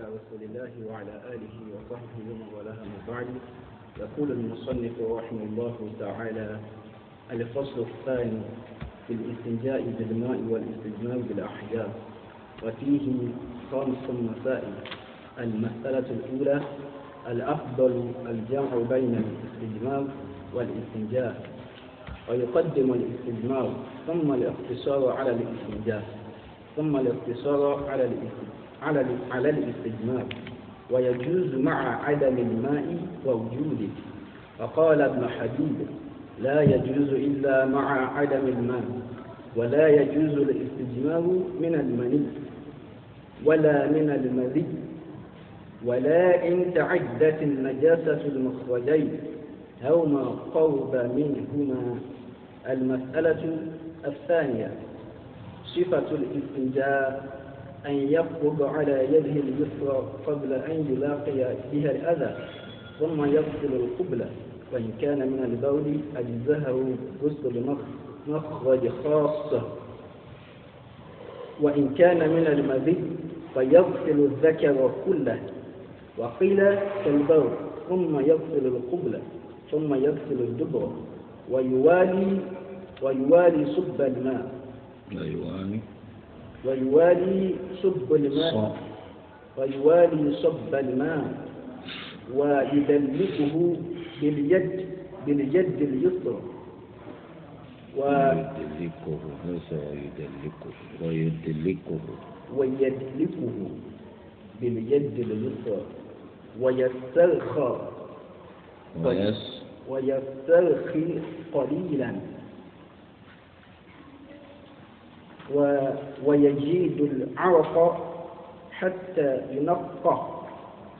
رسول الله وعلى آله وصحبه ومن والاه من بعد. يقول المصنف رحمه الله تعالى الفصل الثاني في الاستنجاء بالماء والاستجمام بالأحجار. وفيه خمس مسائل. المسألة الأولى الأفضل الجمع بين الاستجمام والاستنجاء. ويقدم الاستجمام ثم الاقتصار على الاستنجاء. ثم الاقتصار على الاستنجاء. على على الاستجمام ويجوز مع عدم الماء ووجوده. فقال ابن حبيب لا يجوز إلا مع عدم الماء ولا يجوز الاستجمام من المني ولا من المذي ولا إن تعدت النجاسة المخرجين أو ما قرب منهما. المسألة الثانية صفة الاستنجاء. أن يقبض على يده اليسرى قبل أن يلاقي بها الأذى ثم يغسل القبلة. وإن كان من البول أجزهه غسل مخرج خاصة. وإن كان من المذي فيغسل الذكر كله. وقيل كالبول ثم يغسل القبلة ثم يغسل الدبر. ويوالي ويوالي صب الماء. ويوالي ويوالي صب الماء. ويوالي صب الماء. ويدلكه باليد باليد اليسرى. ويدلكه ليس ويدلكه ويدلكه ويدلكه باليد اليسرى. ويسترخى. ويس ويسترخي قليلا و ويجيد العرق حتى ينقى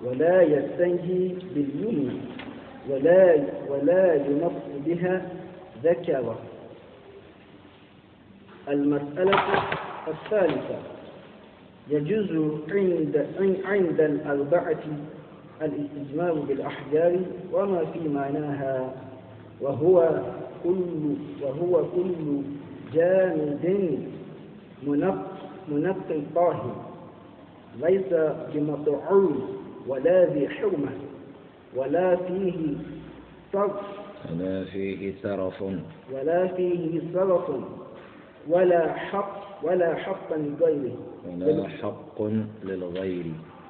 ولا يستنجي باليمنى ولا ولا ينق بها ذكره. المسألة الثالثة. يجوز عند عند الأربعة الاستجمام بالأحجار وما في معناها وهو كل وهو كل جامد منق منق طاهر ليس بمطعوم ولا ذي حرمة ولا فيه صرف ولا فيه سرف ولا فيه صرف ولا حق ولا حق لغيره. ولا حق للغير.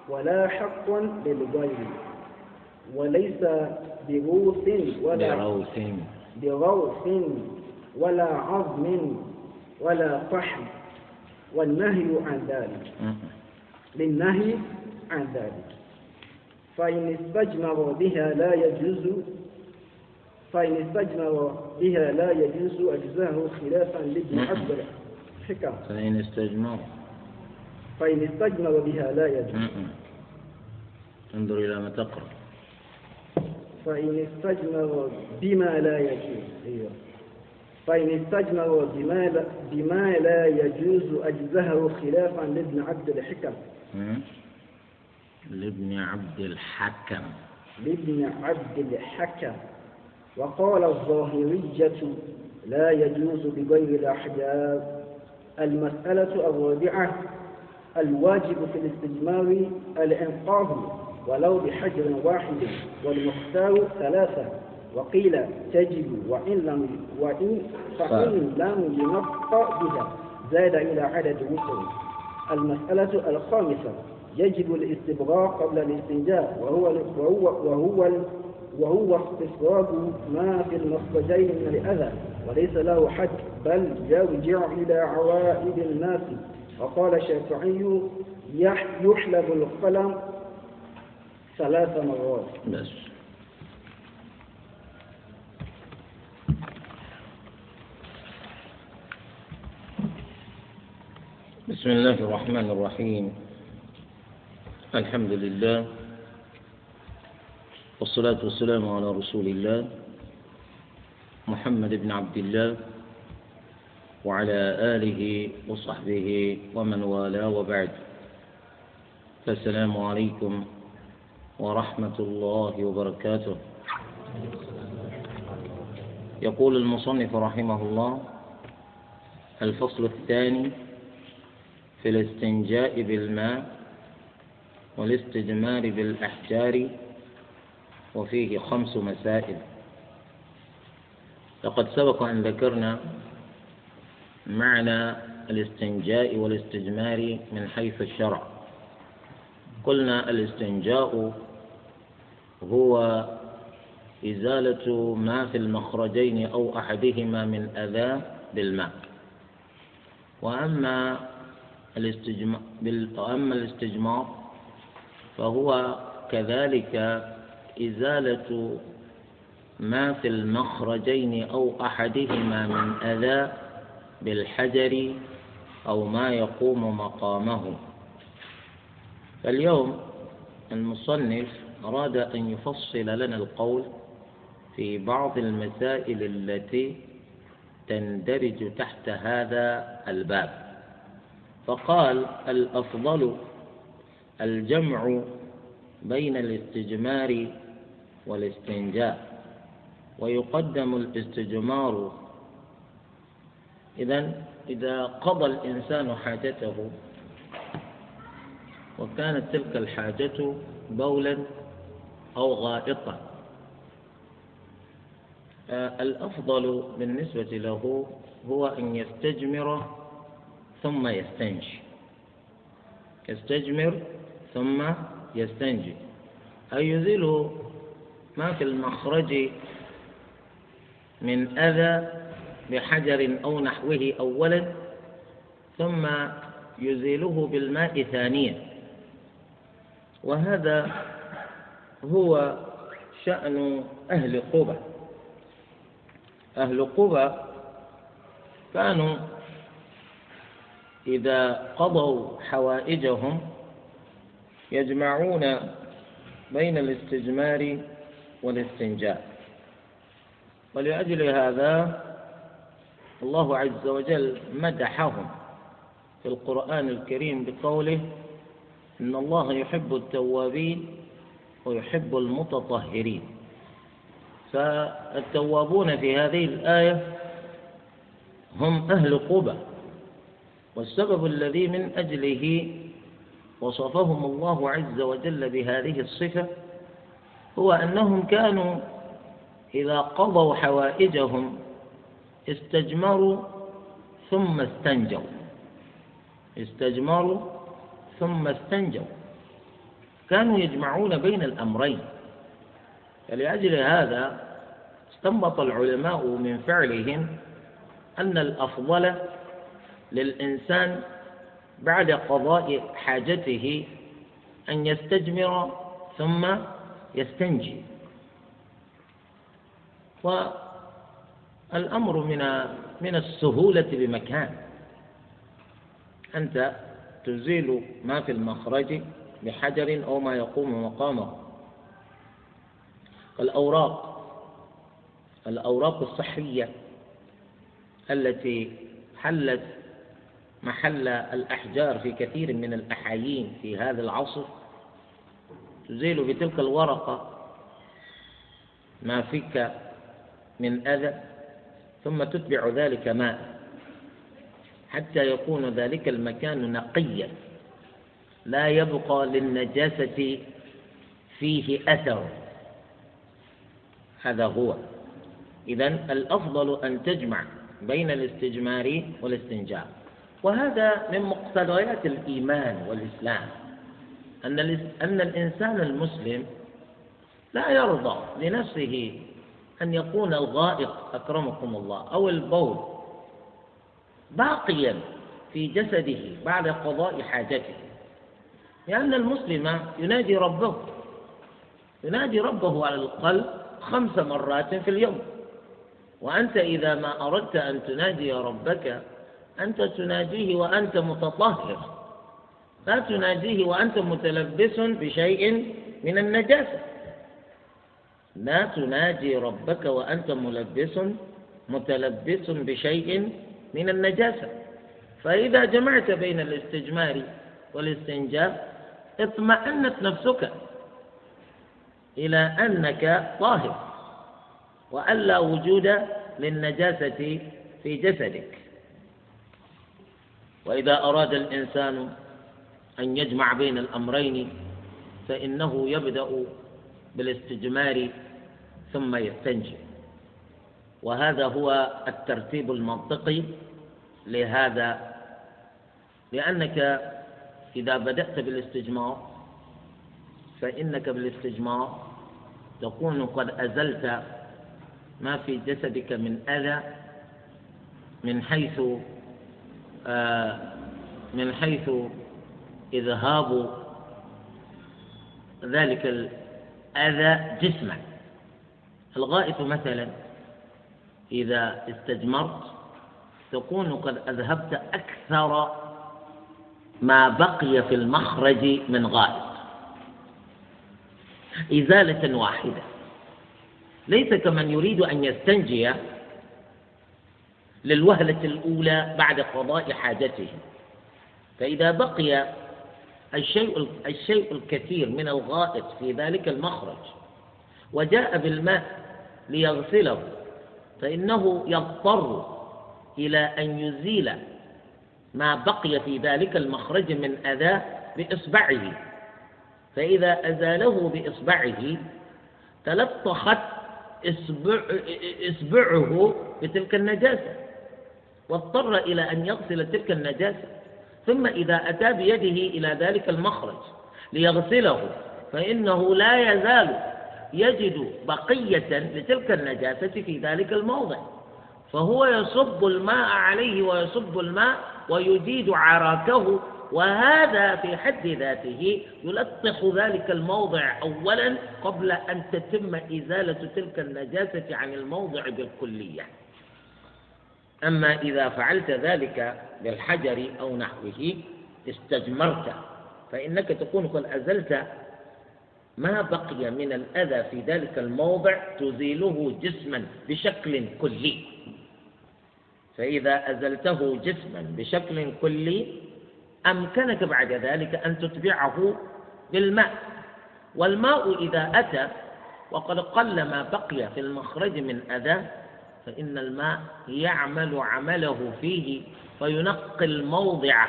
ولا حق للغير. وليس بروث ولا بروث بروث ولا عظم ولا فحم والنهي عن ذلك. للنهي عن ذلك. فإن استجمر بها لا يجوز فإن استجمر بها لا يجوز أجزاه خلافا لابن عبد الحكم فإن استجمر فإن استجمر بها لا يجوز. انظر إلى ما تقرأ. فإن استجمر بما لا يجوز. أيوه. فإن استجمر بما لا, بما لا يجوز أجزهه خلافا لابن عبد الحكم. لابن عبد الحكم. لابن عبد الحكم. وقال الظاهرية لا يجوز بغير الأحجاب. المسألة الرابعة الواجب في الاستجمار الإنقاذ ولو بحجر واحد والمختار ثلاثة. وقيل تجب وإن لم وإن فإن لم ينق بها. زاد إلى عدد وتر المسألة الخامسة. يجب الاستبراء قبل الاستنجاء. وهو وهو وهو وهو استصواب ما في المخرجين من الأذى. وليس له حد بل يرجع إلى عوائد الناس. وقال الشافعي يحلب القلم ثلاث مرات. بسم الله الرحمن الرحيم. الحمد لله والصلاة والسلام على رسول الله محمد بن عبد الله وعلى آله وصحبه ومن والاه وبعد. فالسلام عليكم ورحمة الله وبركاته. يقول المصنف رحمه الله الفصل الثاني في الاستنجاء بالماء والاستجمار بالأحجار وفيه خمس مسائل. لقد سبق أن ذكرنا معنى الاستنجاء والاستجمار من حيث الشرع. قلنا الاستنجاء هو إزالة ما في المخرجين أو أحدهما من أذى بالماء. وأما الاستجمار, وأما الاستجمار فهو كذلك إزالة ما في المخرجين أو أحدهما من أذى بالحجر أو ما يقوم مقامه. فاليوم المصنف أراد أن يفصل لنا القول في بعض المسائل التي تندرج تحت هذا الباب. فقال الأفضل الجمع بين الاستجمار والاستنجاء ويقدم الاستجمار. إذا إذا قضى الإنسان حاجته وكانت تلك الحاجة بولا أو غائطا آه، الأفضل بالنسبة له هو أن يستجمر ثم يستنجي يستجمر ثم يستنجي أي يزيل ما في المخرج من أذى بحجر أو نحوه أولا ثم يزيله بالماء ثانيا. وهذا هو شأن أهل قبى أهل قبى كانوا إذا قضوا حوائجهم يجمعون بين الاستجمار والاستنجاء. ولأجل هذا الله عز وجل مدحهم في القرآن الكريم بقوله إن الله يحب التوابين ويحب المتطهرين. فالتوابون في هذه الآية هم أهل قبى والسبب الذي من أجله وصفهم الله عز وجل بهذه الصفة هو أنهم كانوا إذا قضوا حوائجهم استجمروا ثم استنجوا. استجمروا ثم استنجوا. كانوا يجمعون بين الأمرين. فلأجل هذا استنبط العلماء من فعلهم أن الأفضل للإنسان بعد قضاء حاجته أن يستجمر ثم يستنجي. والأمر من من السهولة بمكان. أنت تزيل ما في المخرج بحجر أو ما يقوم مقامه. الأوراق الأوراق الصحية التي حلت محل الأحجار في كثير من الأحايين في هذا العصر تزيل بتلك الورقة ما فيك من أذى ثم تتبع ذلك ماء حتى يكون ذلك المكان نقيا لا يبقى للنجاسة فيه أثر. هذا هو. إذا الأفضل أن تجمع بين الاستجمار والاستنجاء وهذا من مقتضيات الإيمان والإسلام أن أن الإنسان المسلم لا يرضى لنفسه أن يكون الغائط أكرمكم الله أو البول باقيا في جسده بعد قضاء حاجته. لأن المسلم ينادي ربه ينادي ربه على القلب خمس مرات في اليوم. وأنت إذا ما أردت أن تنادي ربك أنت تناديه وأنت متطهر. لا تناديه وأنت متلبس بشيء من النجاسة. لا تنادي ربك وأنت ملبس متلبس بشيء من النجاسة. فإذا جمعت بين الاستجمار والاستنجاء اطمأنت نفسك إلى أنك طاهر وألا وجود للنجاسة في جسدك. وإذا أراد الإنسان أن يجمع بين الأمرين فإنه يبدأ بالاستجمار ثم يستنجي. وهذا هو الترتيب المنطقي لهذا. لأنك إذا بدأت بالاستجمار فإنك بالاستجمار تكون قد أزلت ما في جسدك من أذى من حيث من حيث إذهاب ذلك الأذى جسما. الغائط مثلا إذا استجمرت تكون قد أذهبت أكثر ما بقي في المخرج من غائط. إزالة واحدة. ليس كمن يريد أن يستنجي للوهلة الأولى بعد قضاء حاجته فإذا بقي الشيء الشيء الكثير من الغائط في ذلك المخرج وجاء بالماء ليغسله فإنه يضطر إلى أن يزيل ما بقي في ذلك المخرج من أذى بإصبعه. فإذا أزاله بإصبعه تلطخت إصبع إصبعه بتلك النجاسة. واضطر إلى أن يغسل تلك النجاسة ثم إذا أتى بيده إلى ذلك المخرج ليغسله فإنه لا يزال يجد بقية لتلك النجاسة في ذلك الموضع. فهو يصب الماء عليه ويصب الماء ويجيد عراكه وهذا في حد ذاته يلطخ ذلك الموضع أولا قبل أن تتم إزالة تلك النجاسة عن الموضع بالكلية. أما إذا فعلت ذلك بالحجر أو نحوه استجمرت فإنك تكون قد أزلت. ما بقي من الأذى في ذلك الموضع تزيله جسما بشكل كلي. فإذا أزلته جسما بشكل كلي أمكنك بعد ذلك أن تتبعه بالماء. والماء إذا أتى وقد قل ما بقي في المخرج من أذى فإن الماء يعمل عمله فيه فينقي الموضع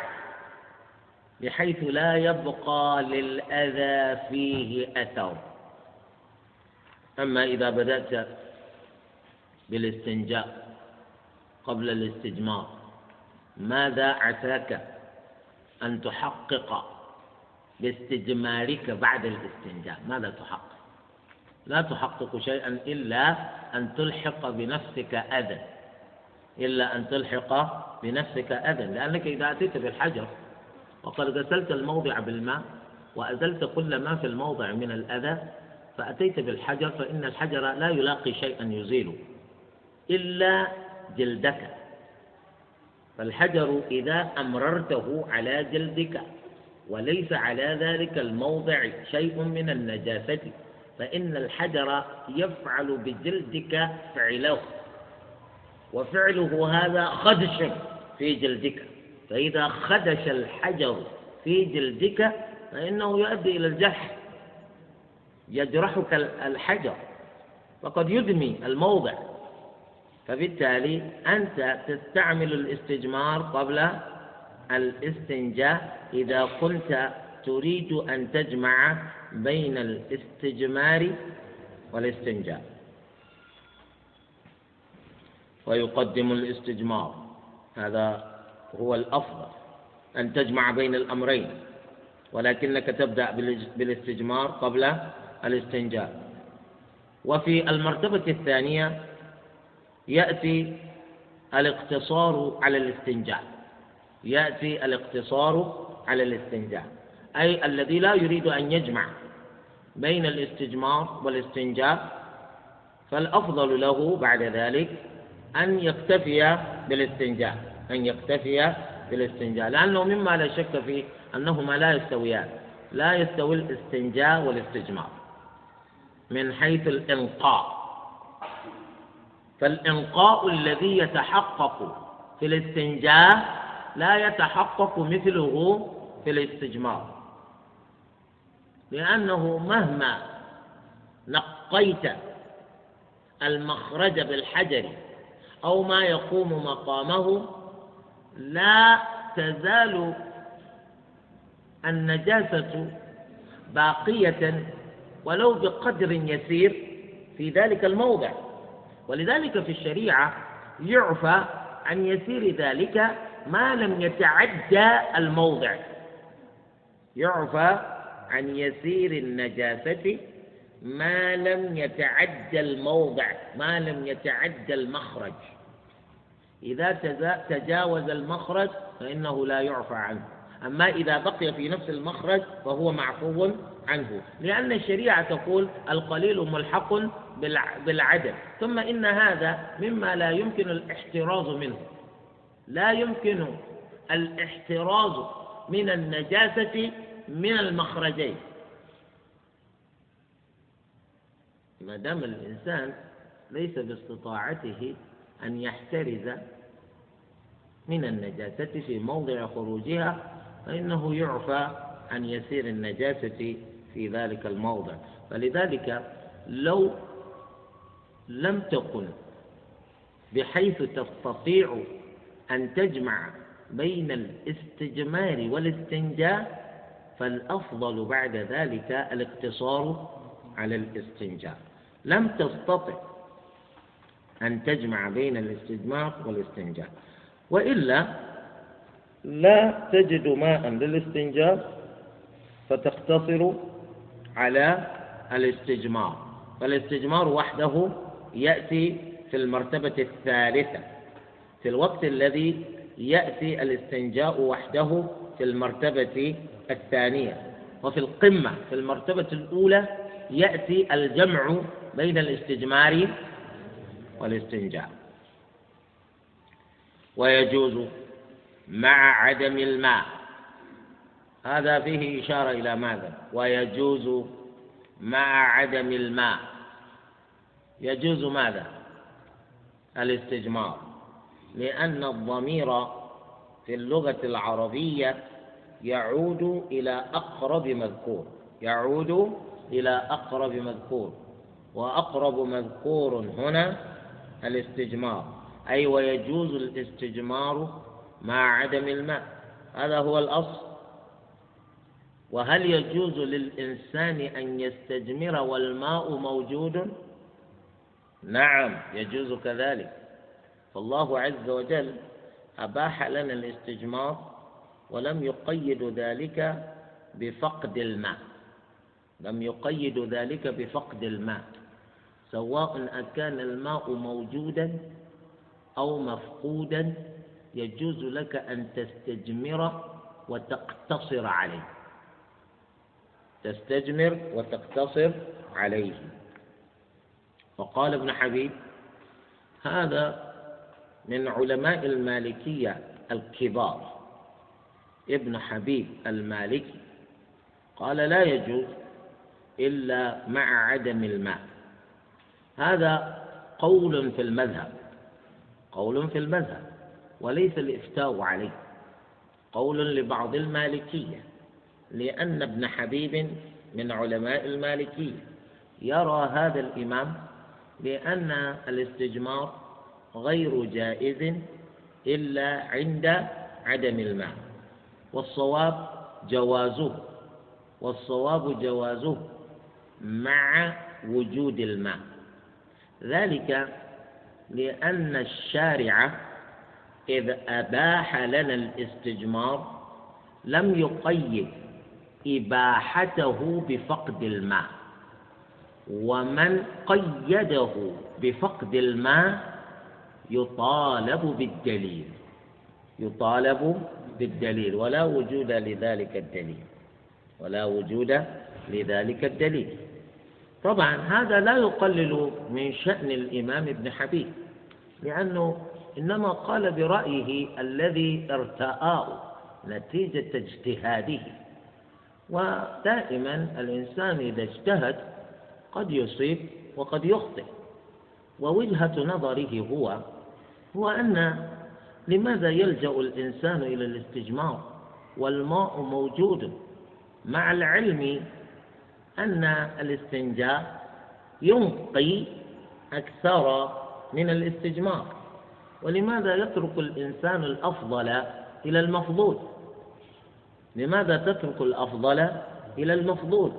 بحيث لا يبقى للأذى فيه أثر. أما إذا بدأت بالاستنجاء قبل الاستجمار ماذا عساك أن تحقق باستجمارك بعد الاستنجاء؟ ماذا تحقق؟ لا تحقق شيئا إلا أن تلحق بنفسك أذى. إلا أن تلحق بنفسك أذى. لأنك إذا أتيت بالحجر وقد غسلت الموضع بالماء وأزلت كل ما في الموضع من الأذى فأتيت بالحجر فإن الحجر لا يلاقي شيئا يزيله إلا جلدك. فالحجر إذا أمررته على جلدك وليس على ذلك الموضع شيء من النجاسة. فإن الحجر يفعل بجلدك فعله. وفعله هذا خدش في جلدك. فإذا خدش الحجر في جلدك فإنه يؤدي إلى الجرح. يجرحك الحجر. وقد يدمي الموضع. فبالتالي أنت تستعمل الاستجمار قبل الاستنجاء. إذا كنت تريد أن تجمع بين الاستجمار والاستنجاء. ويقدم الاستجمار. هذا هو الأفضل أن تجمع بين الأمرين. ولكنك تبدأ بالاستجمار قبل الاستنجاء. وفي المرتبة الثانية يأتي الاقتصار على الاستنجاء. يأتي الاقتصار على الاستنجاء. أي الذي لا يريد أن يجمع بين الاستجمار والاستنجاء فالأفضل له بعد ذلك أن يكتفي بالاستنجاء أن يكتفي بالاستنجاء لأنه مما لا شك فيه أنهما لا يستويان لا يستوي الاستنجاء والاستجمار. من حيث الإنقاء فالإنقاء الذي يتحقق في الاستنجاء لا يتحقق مثله في الاستجمار. لأنه مهما نقيت المخرج بالحجر أو ما يقوم مقامه لا تزال النجاسة باقية ولو بقدر يسير في ذلك الموضع. ولذلك في الشريعة يعفى عن يسير ذلك ما لم يتعدى الموضع. يعفى عن يسير النجاسة ما لم يتعدى الموضع ما لم يتعدى المخرج إذا تجاوز المخرج فإنه لا يعفى عنه. أما إذا بقي في نفس المخرج فهو معفو عنه. لأن الشريعة تقول القليل ملحق بالعدم ثم إن هذا مما لا يمكن الاحتراز منه. لا يمكن الاحتراز من النجاسة من المخرجين. ما دام الإنسان ليس باستطاعته أن يحترز من النجاسة في موضع خروجها فإنه يعفى عن يسير النجاسة في ذلك الموضع. فلذلك لو لم تكن بحيث تستطيع أن تجمع بين الاستجمار والاستنجاء فالأفضل بعد ذلك الاقتصار على الاستنجاء. لم تستطع أن تجمع بين الاستجمار والاستنجاء وإلا لا تجد ماء للاستنجاء فتقتصر على الاستجمار. فالاستجمار وحده يأتي في المرتبة الثالثة في الوقت الذي يأتي الاستنجاء وحده في المرتبة الثانية. وفي القمة في المرتبة الأولى يأتي الجمع بين الاستجمار والاستنجاء. ويجوز مع عدم الماء. هذا فيه إشارة إلى ماذا؟ ويجوز مع عدم الماء. يجوز ماذا؟ الاستجمار. لأن الضمير في اللغة العربية يعود إلى أقرب مذكور. يعود إلى أقرب مذكور. وأقرب مذكور هنا الاستجمار. أي ويجوز الاستجمار مع عدم الماء. هذا هو الأصل. وهل يجوز للإنسان أن يستجمر والماء موجود؟ نعم يجوز كذلك. فالله عز وجل أباح لنا الاستجمار ولم يقيد ذلك بفقد الماء. لم يقيد ذلك بفقد الماء. سواء أكان الماء موجودا أو مفقودا يجوز لك أن تستجمر وتقتصر عليه. تستجمر وتقتصر عليه. وقال ابن حبيب هذا من علماء المالكية الكبار. ابن حبيب المالكي. قال لا يجوز إلا مع عدم الماء هذا قول في المذهب. قول في المذهب. وليس الإفتاء عليه. قول لبعض المالكية. لأن ابن حبيب من علماء المالكية. يرى هذا الإمام بأن الاستجمار غير جائز إلا عند عدم الماء. والصواب جوازه. والصواب جوازه مع وجود الماء. ذلك لأن الشارع إذ أباح لنا الاستجمار لم يقيد إباحته بفقد الماء. ومن قيده بفقد الماء يطالب بالدليل. يطالب بالدليل. ولا وجود لذلك الدليل. ولا وجود لذلك الدليل. طبعا هذا لا يقلل من شأن الإمام ابن حبيب لأنه إنما قال برأيه الذي ارتآه نتيجة اجتهاده. ودائما الإنسان إذا اجتهد قد يصيب وقد يخطئ. ووجهة نظره هو هو أن لماذا يلجأ الإنسان إلى الاستجمار والماء موجود مع العلم أن الاستنجاء ينقي أكثر من الاستجمار؟ ولماذا يترك الإنسان الأفضل إلى المفضول؟ لماذا تترك الأفضل إلى المفضول؟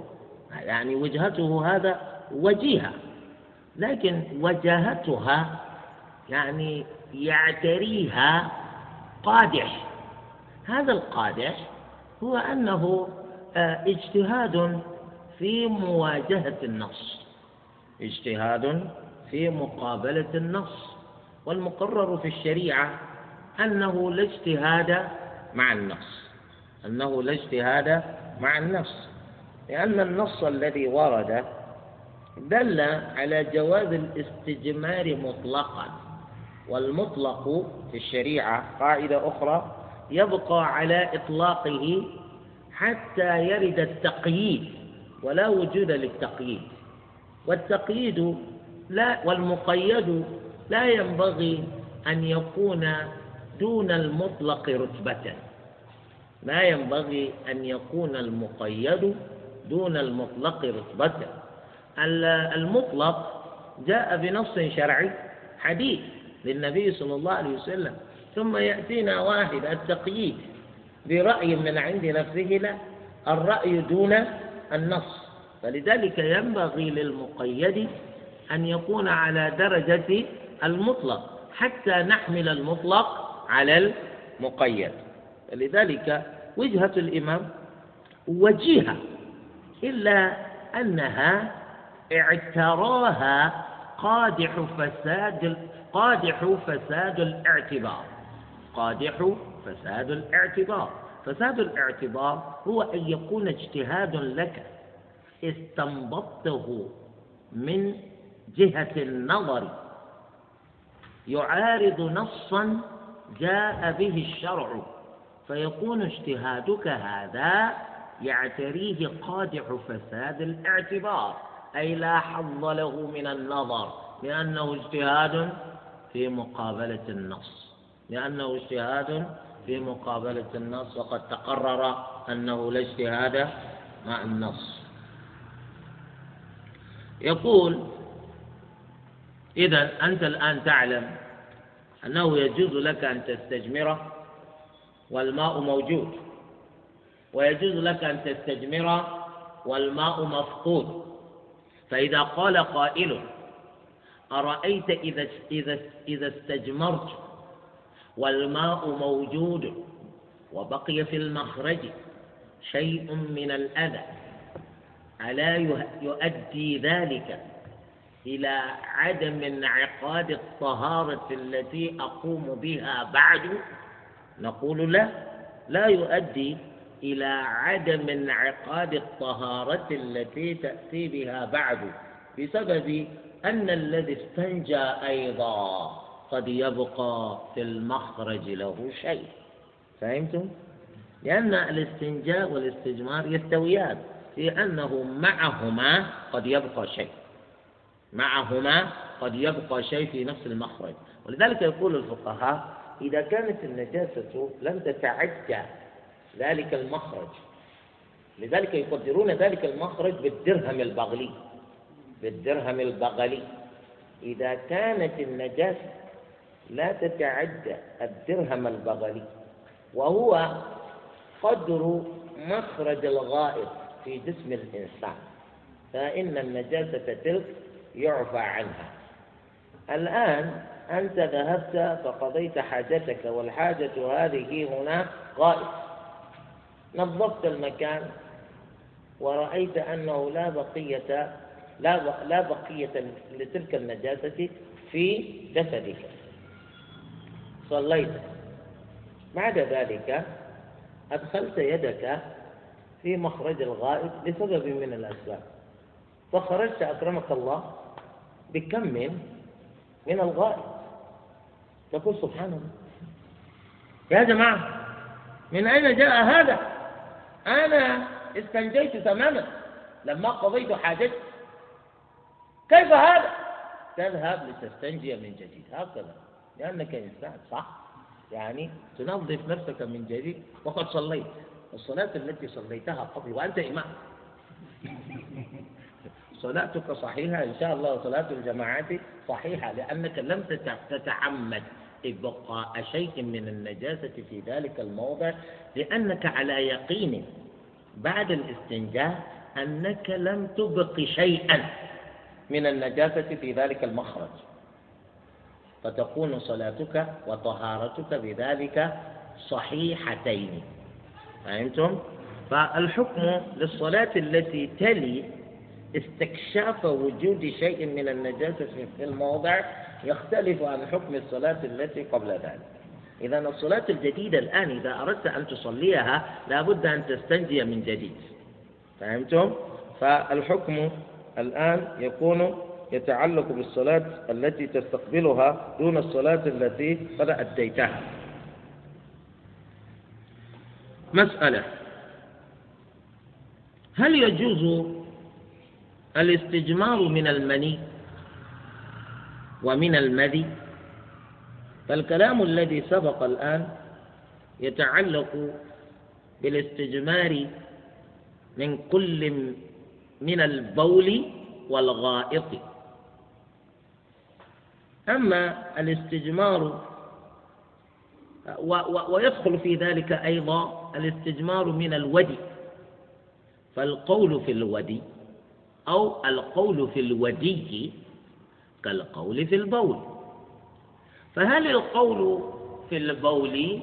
يعني وجهته هذا وجيهة لكن وجاهتها يعني يعتريها قادح. هذا القادح هو أنه آه، اجتهاد في مواجهة النص. اجتهاد في مقابلة النص. والمقرر في الشريعة أنه لا اجتهاد مع النص. أنه لا اجتهاد مع النص. لأن النص الذي ورد دل على جواز الاستجمار مطلقا. والمطلق في الشريعة قاعدة أخرى يبقى على إطلاقه حتى يرد التقييد ولا وجود للتقييد. والتقييد لا والمقيد لا ينبغي أن يكون دون المطلق رتبة. لا ينبغي أن يكون المقيد دون المطلق رتبة. المطلق جاء بنص شرعي حديث. للنبي صلى الله عليه وسلم. ثم يأتينا واحد التقييد برأي من عند نفسه لا الرأي دون النص. فلذلك ينبغي للمقيد أن يكون على درجة المطلق حتى نحمل المطلق على المقيد. فلذلك وجهة الإمام وجيهة إلا أنها اعتراها قادح فساد قادح فساد الاعتبار. قادح فساد الاعتبار. فساد الاعتبار هو أن يكون اجتهاد لك استنبطته من جهة النظر. يعارض نصا جاء به الشرع. فيكون اجتهادك هذا يعتريه قادح فساد الاعتبار. أي لا حظ له من النظر لأنه اجتهاد في مقابلة النص لأنه اجتهاد في مقابلة النص وقد تقرر أنه لا اجتهاد مع النص. يقول إذا أنت الآن تعلم أنه يجوز لك أن تستجمر والماء موجود ويجوز لك أن تستجمر والماء مفقود. فإذا قال قائل أرأيت إذا إذا إذا استجمرت والماء موجود وبقي في المخرج شيء من الأذى ألا يؤدي ذلك إلى عدم انعقاد الطهارة التي أقوم بها بعد؟ نقول لا لا يؤدي إلى عدم انعقاد الطهارة التي تأتي بها بعد بسبب أن الذي استنجى أيضا قد يبقى في المخرج له شيء. فهمتم؟ لأن الاستنجاء والاستجمار يستويان في أنه معهما قد يبقى شيء. معهما قد يبقى شيء في نفس المخرج. ولذلك يقول الفقهاء إذا كانت النجاسة لم تتعدى ذلك المخرج لذلك يقدرون ذلك المخرج بالدرهم البغلي. بالدرهم البغلي إذا كانت النجاسة لا تتعدى الدرهم البغلي وهو قدر مخرج الغائط في جسم الإنسان فإن النجاسة تلك يعفى عنها. الآن أنت ذهبت فقضيت حاجتك والحاجة هذه هنا غائط. نظفت المكان ورأيت أنه لا بقية لا لا بقية لتلك النجاسة في جسدك. صليت. بعد ذلك أدخلت يدك في مخرج الغائط لسبب من الأسباب. فخرجت أكرمك الله بكم من الغائط تقول سبحان الله يا جماعة من أين جاء هذا؟ أنا استنجيت تماما. لما قضيت حاجتي. كيف هذا؟ تذهب لتستنجي من جديد. هكذا. لأنك إنسان صح؟ يعني تنظف نفسك من جديد. وقد صليت. الصلاة التي صليتها قبل وأنت إمام. صلاتك صحيحة إن شاء الله صلاة الجماعات صحيحة لأنك لم تتعمد إبقاء شيء من النجاسة في ذلك الموضع. لأنك على يقين بعد الاستنجاء أنك لم تبق شيئا. من النجاسة في ذلك المخرج فتكون صلاتك وطهارتك بذلك صحيحتين فهمتم؟ فالحكم للصلاة التي تلي استكشاف وجود شيء من النجاسة في الموضع يختلف عن حكم الصلاة التي قبل ذلك إذا الصلاة الجديدة الآن إذا أردت أن تصليها لابد أن تستنجي من جديد فهمتم؟ فالحكم الآن يكون يتعلق بالصلاة التي تستقبلها دون الصلاة التي قد أديتها. مسألة. هل يجوز الاستجمار من المني ومن المذي؟ فالكلام الذي سبق الآن يتعلق بالاستجمار من كل من البول والغائط. أما الاستجمار ويدخل في ذلك أيضا الاستجمار من الودي فالقول في الودي أو القول في الودي كالقول في البول. فهل القول في البول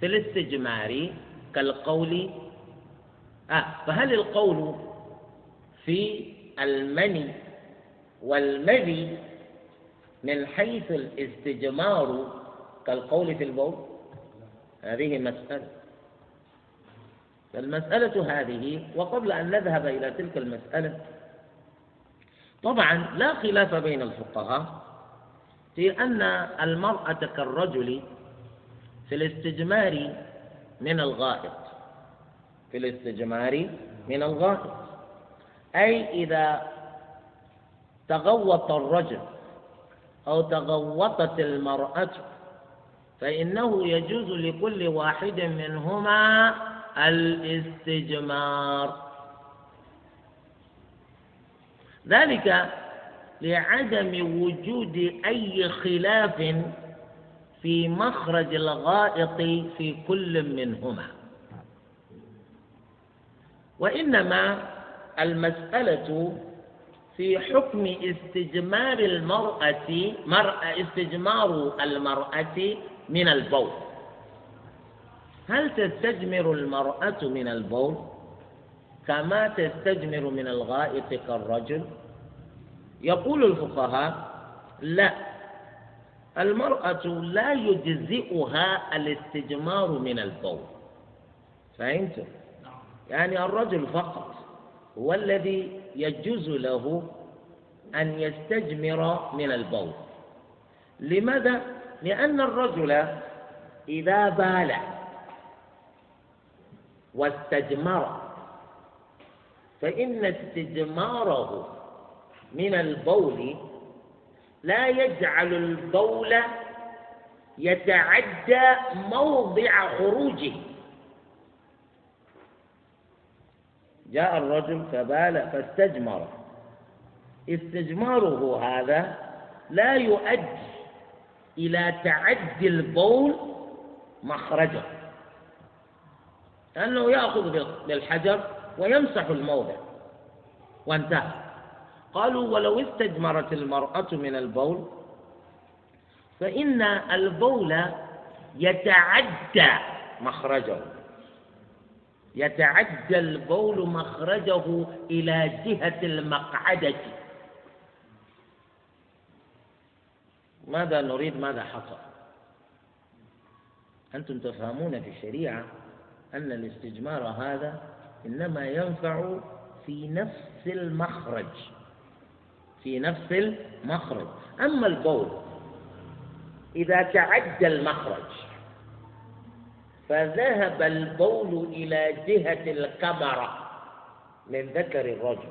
في الاستجمار كالقول آه فهل القول في المني والمذي من حيث الاستجمار كالقول في البول؟ هذه مسألة. فالمسألة هذه وقبل أن نذهب إلى تلك المسألة طبعا لا خلاف بين الفقهاء في أن المرأة كالرجل في الاستجمار من الغائط. في الاستجمار من الغائط. أي إذا تغوط الرجل أو تغوطت المرأة فإنه يجوز لكل واحد منهما الاستجمار. ذلك لعدم وجود أي خلاف في مخرج الغائط في كل منهما. وإنما المسألة في حكم استجمار المرأة مرأة استجمار المرأة من البول. هل تستجمر المرأة من البول؟ كما تستجمر من الغائط كالرجل. يقول الفقهاء لا. المرأة لا يجزئها الاستجمار من البول. فهمتم؟ يعني الرجل فقط هو الذي يجوز له أن يستجمر من البول لماذا؟ لأن الرجل إذا بال واستجمر فإن استجماره من البول لا يجعل البول يتعدى موضع خروجه جاء الرجل فبال فاستجمر. استجماره هذا لا يؤدي إلى تعدي البول مخرجه لأنه يأخذ بالحجر ويمسح الموضع. وانتهى. قالوا ولو استجمرت المرأة من البول فإن البول يتعدى مخرجه. يتعدى البول مخرجه إلى جهة المقعدة. ماذا نريد؟ ماذا حصل؟ أنتم تفهمون في الشريعة أن الاستجمار هذا إنما ينفع في نفس المخرج. في نفس المخرج. أما البول إذا تعدى المخرج فذهب البول إلى جهة الكمرة من ذكر الرجل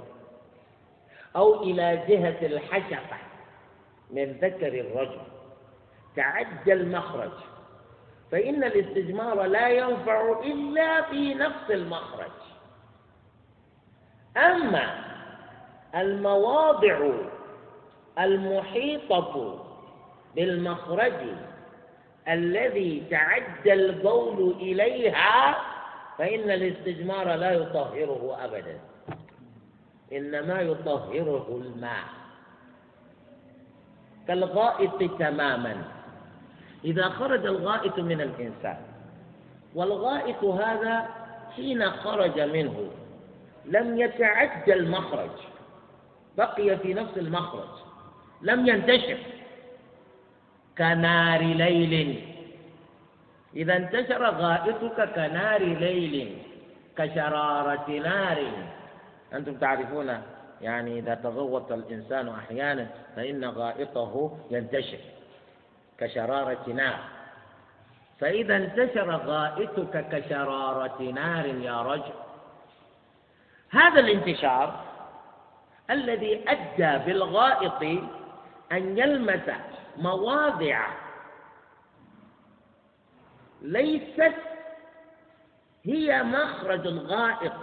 أو إلى جهة الحشفة من ذكر الرجل. تعدى المخرج فإن الاستجمار لا ينفع إلا في نفس المخرج. أما المواضع المحيطة بالمخرج الذي تعدى البول إليها فإن الاستجمار لا يطهره أبدا. إنما يطهره الماء. كالغائط تماما. إذا خرج الغائط من الإنسان والغائط هذا حين خرج منه لم يتعدى المخرج بقي في نفس المخرج لم ينتشر. كنار ليل. إذا انتشر غائطك كنار ليل كشرارة نار. أنتم تعرفون يعني إذا تغوط الإنسان أحيانا فإن غائطه ينتشر كشرارة نار. فإذا انتشر غائطك كشرارة نار يا رجل. هذا الانتشار الذي أدى بالغائط أن يلمس مواضع. ليست هي مخرج الغائط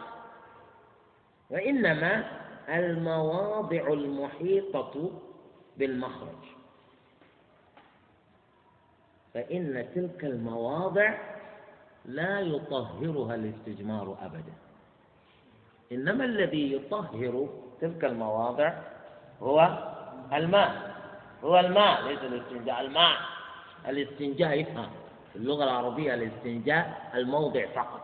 وإنما المواضع المحيطة بالمخرج. فإن تلك المواضع لا يطهرها الاستجمار أبدا. إنما الذي يطهر تلك المواضع هو الماء. هو الماء ليس الاستنجاء. الماء الاستنجاء يفهم. في اللغة العربية الاستنجاء الموضع فقط.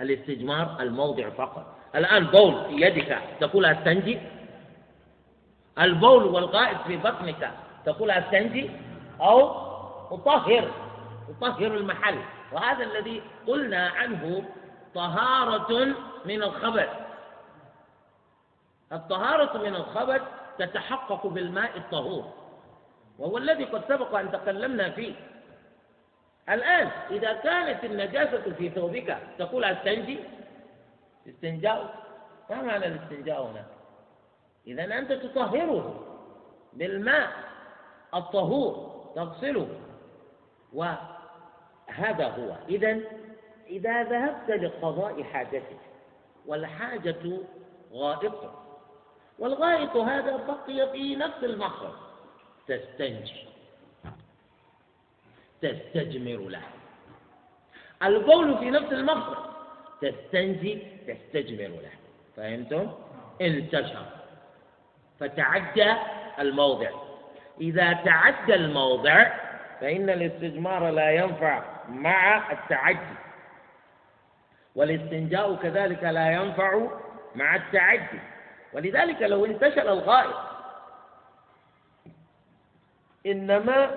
الاستجمار الموضع فقط. الآن بول في يدك تقول أستنجي؟ البول والغائط في بطنك تقول أستنجي؟ أو أطهر أطهر المحل. وهذا الذي قلنا عنه طهارة من الخبث. الطهارة من الخبث تتحقق بالماء الطهور. وهو الذي قد سبق أن تكلمنا فيه. الآن إذا كانت النجاسة في ثوبك تقول أستنجي؟ استنجاء. ما معنى الاستنجاء هنا؟ إذا أنت تطهره بالماء الطهور تغسله. وهذا هو. إذا إذا ذهبت لقضاء حاجتك والحاجة غائط والغائط هذا بقي في نفس المخرج. تستنجي. تستجمر له. البول في نفس المخرج تستنجي تستجمر له. فهمتم؟ انتشر. فتعدى الموضع. إذا تعدى الموضع فإن الاستجمار لا ينفع مع التعدي. والاستنجاء كذلك لا ينفع مع التعدي. ولذلك لو انتشر الغائط إنما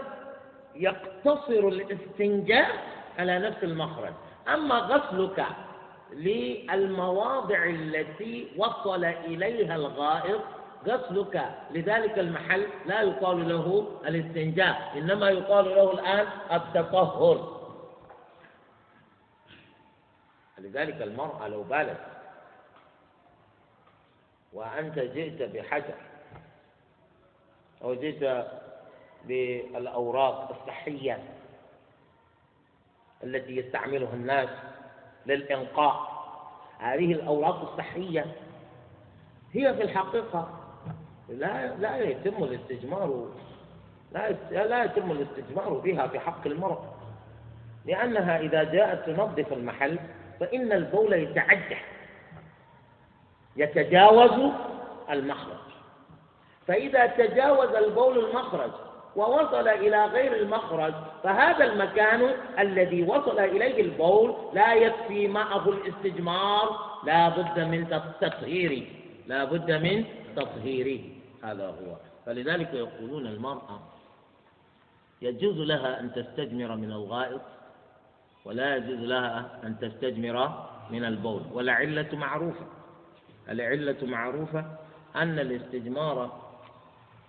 يقتصر الاستنجاء على نفس المخرج. أما غسلك للمواضع التي وصل إليها الغائط غسلك لذلك المحل لا يقال له الاستنجاء إنما يقال له الآن التطهر. لذلك المرأة لو بالت وأنت جئت بحجر أو جئت بالأوراق الصحية التي يستعملها الناس للإنقاء هذه الأوراق الصحية هي في الحقيقة لا لا يتم الاستجمار لا لا يتم الاستجمار بها في حق المرء لأنها إذا جاءت تنظف المحل فإن البول يتعجح يتجاوز المخرج. فإذا تجاوز البول المخرج ووصل إلى غير المخرج فهذا المكان الذي وصل إليه البول لا يكفي معه الاستجمار لا بد من تطهيره لا بد من تطهيره. هذا هو. فلذلك يقولون المرأة يجوز لها أن تستجمر من الغائط ولا يجوز لها أن تستجمر من البول. والعلة معروفة. العلة معروفة أن الاستجمار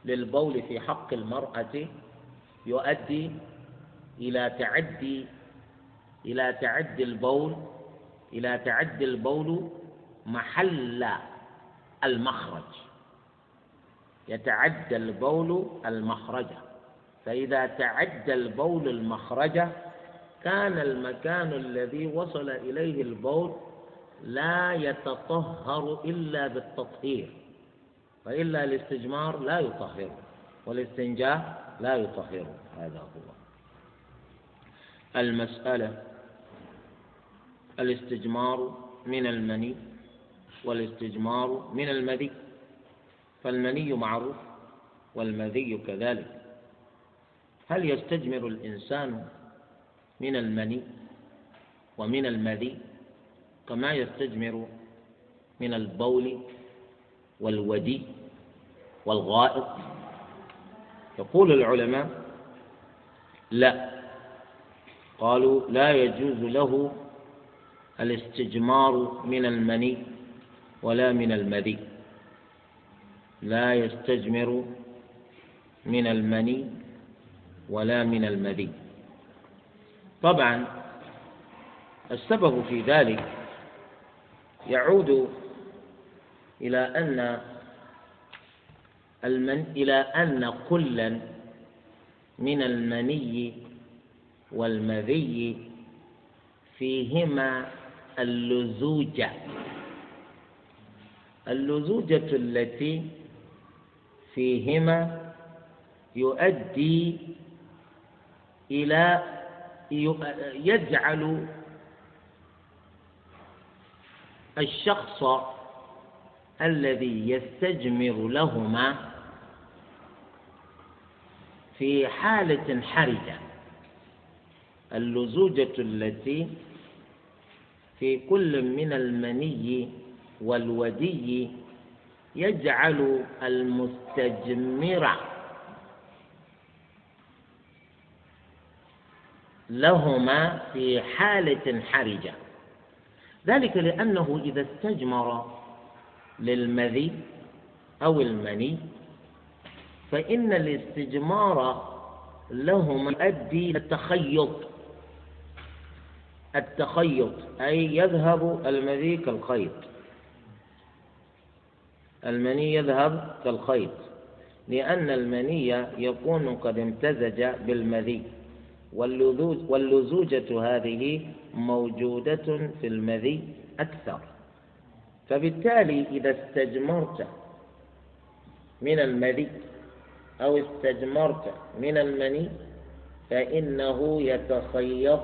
للبول في حق المرأة يؤدي إلى تعدي إلى تعدي البول إلى تعدي البول محل المخرج. يتعدى البول المخرج. فإذا تعدى البول المخرج كان المكان الذي وصل إليه البول لا يتطهر إلا بالتطهير. وإلا الاستجمار لا يطهره والاستنجاء لا يطهره هذا هو المسألة. الاستجمار من المني والاستجمار من المذي. فالمني معروف والمذي كذلك. هل يستجمر الإنسان من المني ومن المذي كما يستجمر من البول والودي؟ والغائط. يقول العلماء لا. قالوا لا يجوز له الاستجمار من المني ولا من المذي. لا يستجمر من المني ولا من المذي. طبعا السبب في ذلك يعود إلى أن المن إلى أن كلا من المني والمذي فيهما اللزوجة. اللزوجة التي فيهما يؤدي إلى يجعل الشخص الذي يستجمر لهما في حالة حرجة. اللزوجة التي في كل من المني والودي يجعل المستجمر لهما في حالة حرجة. ذلك لأنه إذا استجمر للمذي أو المني فإن الاستجمار لهما يؤدي إلى التخيط. التخيط أي يذهب المذي كالخيط. المني يذهب كالخيط لأن المني يكون قد امتزج بالمذي. واللزوجة هذه موجودة في المذي أكثر. فبالتالي إذا استجمرت من المذي أو استجمرت من المني فإنه يتخيط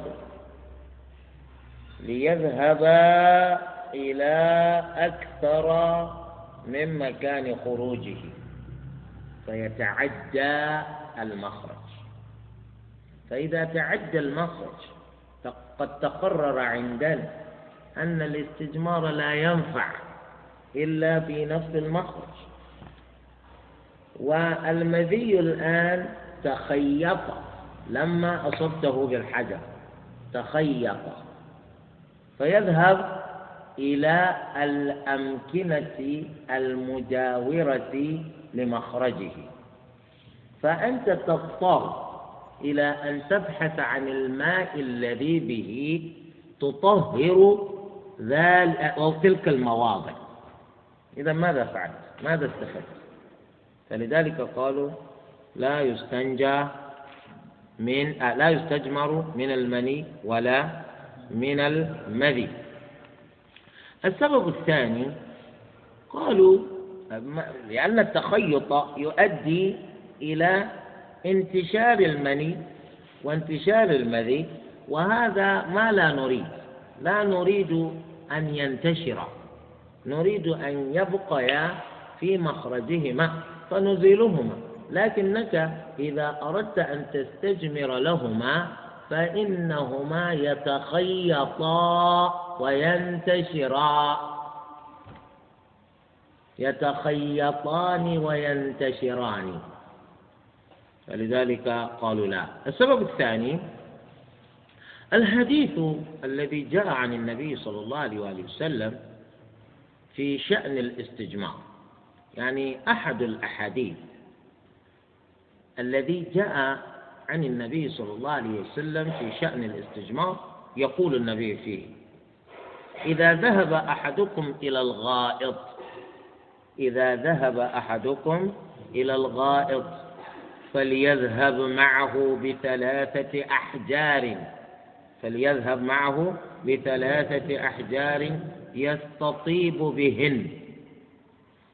ليذهب إلى أكثر من مكان خروجه فيتعدى المخرج. فإذا تعدى المخرج قد تقرر عندنا أن الاستجمار لا ينفع إلا في نفس المخرج. والمذي الآن تخيط لما أصبته بالحجر تخيط. فيذهب إلى الأمكنة المجاورة لمخرجه. فأنت تضطر إلى أن تبحث عن الماء الذي به تطهر أو تلك المواضع إذا ماذا فعلت؟ ماذا استفدت؟ فلذلك قالوا لا يستنجى من آه لا يستجمر من المني ولا من المذي السبب الثاني قالوا لأن التخيط يؤدي إلى انتشار المني وانتشار المذي وهذا ما لا نريد لا نريد أن ينتشر. نريد أن يبقيا في مخرجهما فنزيلهما. لكنك إذا أردت أن تستجمر لهما فإنهما يتخيطا وينتشرا. يتخيطان وينتشران. فلذلك قالوا لا. السبب الثاني الحديث الذي جاء عن النبي صلى الله عليه وآله وسلم في شأن الاستجمار يعني أحد الأحاديث الذي جاء عن النبي صلى الله عليه وسلم في شأن الاستجمار يقول النبي فيه إذا ذهب أحدكم إلى الغائط إذا ذهب أحدكم إلى الغائط فليذهب معه بثلاثة أحجار. فليذهب معه بثلاثة أحجار يستطيب بهن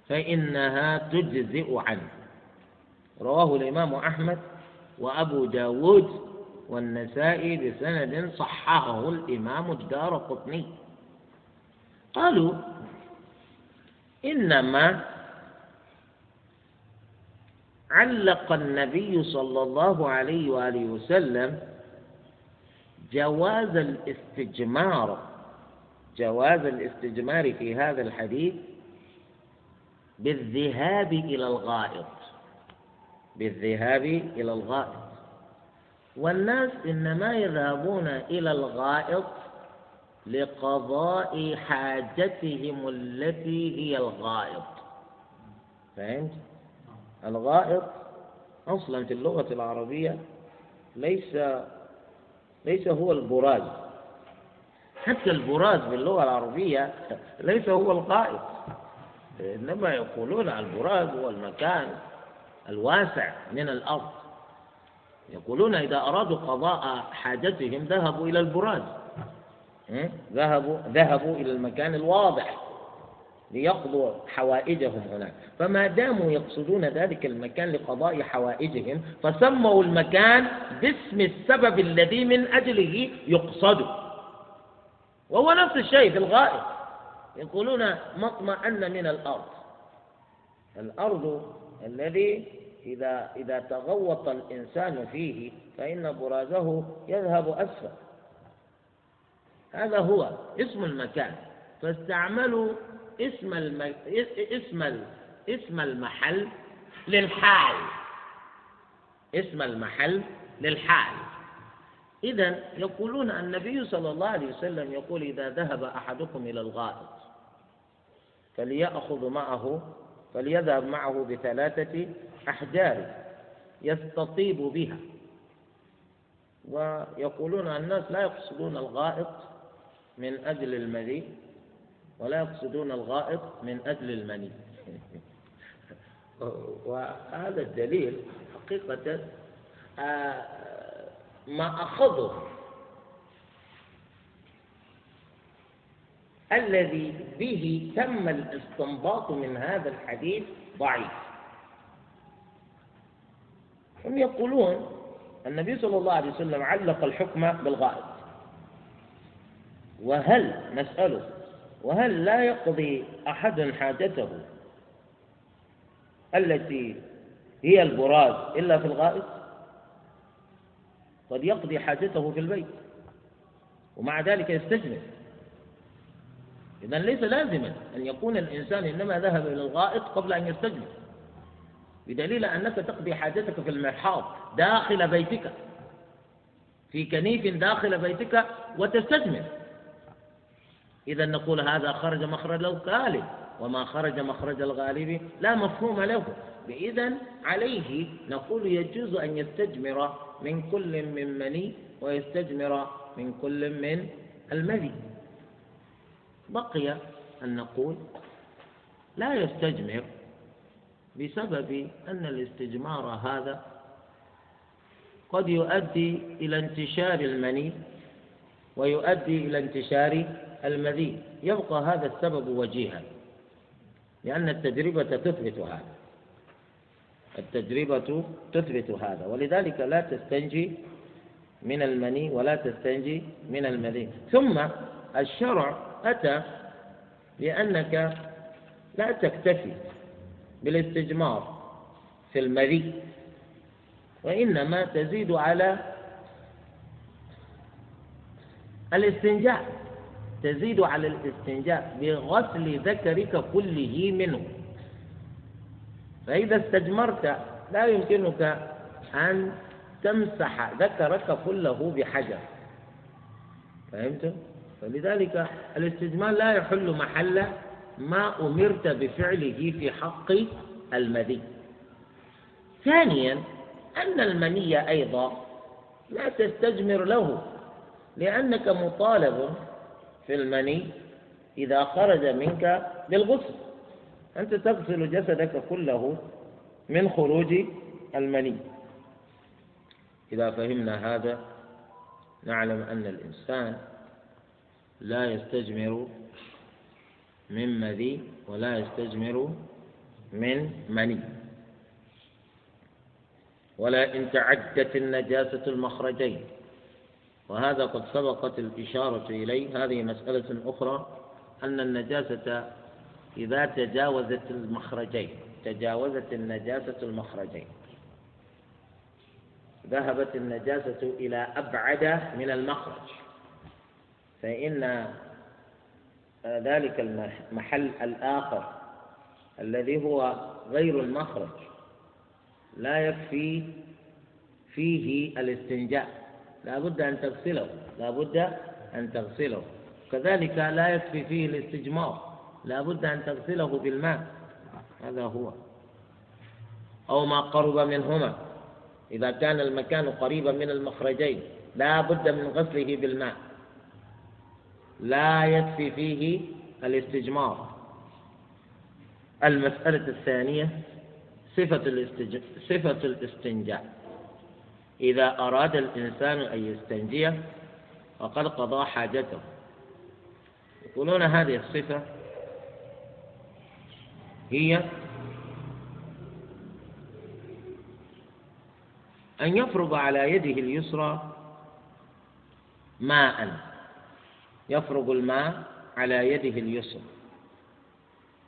فإنها تجزئ عنه. رواه الإمام أحمد وأبو داود والنسائي بسند صححه الإمام الدار قطني. قالوا إنما علق النبي صلى الله عليه وآله وسلم جواز الاستجمار جواز الاستجمار في هذا الحديث بالذهاب إلى الغائط بالذهاب إلى الغائط والناس إنما يذهبون إلى الغائط لقضاء حاجتهم التي هي الغائط فهمت؟ الغائط أصلا في اللغة العربية ليس ليس هو البراز. حتى البراز باللغة العربية ليس هو الغائط إنما يقولون البراز هو المكان الواسع من الأرض. يقولون إذا أرادوا قضاء حاجتهم ذهبوا إلى البراز. ذهبوا ذهبوا إلى المكان الواضح. ليقضوا حوائجهم هناك. فما داموا يقصدون ذلك المكان لقضاء حوائجهم فسموا المكان باسم السبب الذي من أجله يقصد. وهو نفس الشيء في الغائط. يقولون مطمئن من الأرض. الأرض الذي إذا إذا تغوط الإنسان فيه فإن برازه يذهب أسفل. هذا هو اسم المكان. فاستعملوا اسم. اسم. اسم المحل للحال اسم المحل للحال إذا يقولون النبي صلى الله عليه وسلم يقول إذا ذهب أحدكم إلى الغائط فليأخذ معه فليذهب معه بثلاثة أحجار يستطيب بها ويقولون الناس لا يقصدون الغائط من أجل المذي ولا يقصدون الغائط من أجل المني. وهذا الدليل حقيقة آه، ما أخذه الذي به تم الاستنباط من هذا الحديث ضعيف. هم يقولون النبي صلى الله عليه وسلم علق الحكم بالغائب وهل نسأله وهل لا يقضي أحد حاجته التي هي البراز إلا في الغائط؟ قد يقضي حاجته في البيت ومع ذلك يستجمل إذا ليس لازما أن يكون الإنسان إنما ذهب إلى الغائط قبل أن يستجمل بدليل أنك تقضي حاجتك في المرحاض داخل بيتك في كنيف داخل بيتك وتستجمل إذا نقول هذا خرج مخرج الغالب وما خرج مخرج الغالب لا مفهوم له. إذا عليه نقول يجوز أن يستجمر من كل من مني ويستجمر من كل من المذي بقي أن نقول لا يستجمر بسبب أن الاستجمار هذا قد يؤدي إلى انتشار المني ويؤدي إلى انتشار المذي يبقى هذا السبب وجيها. لأن التجربة تثبت هذا. التجربة تثبت هذا. ولذلك لا تستنجي من المني ولا تستنجي من المذي. ثم الشرع أتى لأنك لا تكتفي بالاستجمار في المري وإنما تزيد على الاستنجاء. تزيد على الاستنجاء بغسل ذكرك كله منه. فإذا استجمرت لا يمكنك أن تمسح ذكرك كله بحجر. فهمت؟ فلذلك الاستجمار لا يحل محل ما أمرت بفعله في حق المذي. ثانيا أن المني أيضا لا تستجمر له لأنك مطالب في المني إذا خرج منك بالغسل. أنت تغسل جسدك كله من خروج المني. إذا فهمنا هذا نعلم أن الإنسان لا يستجمر من مذي ولا يستجمر من مني. ولا إن تعدت النجاسة المخرجين. وهذا قد سبقت الإشارة إليه. هذه مسألة أخرى أن النجاسة إذا تجاوزت المخرجين تجاوزت النجاسة المخرجين. ذهبت النجاسة إلى أبعد من المخرج. فإن ذلك المحل الآخر الذي هو غير المخرج لا يكفي فيه الاستنجاء. لا بد أن تغسله لا بد أن تغسله. كذلك لا يكفي فيه الاستجمار لا بد أن تغسله بالماء. هذا هو. أو ما قرب منهما. إذا كان المكان قريبا من المخرجين لا بد من غسله بالماء. لا يكفي فيه الاستجمار. المسألة الثانية صفة. صفة الاستنجاء. إذا أراد الإنسان أن يستنجي فقد قضى حاجته. يقولون هذه الصفة هي أن يفرض على يده اليسرى ماء. يفرغ الماء على يده اليسرى.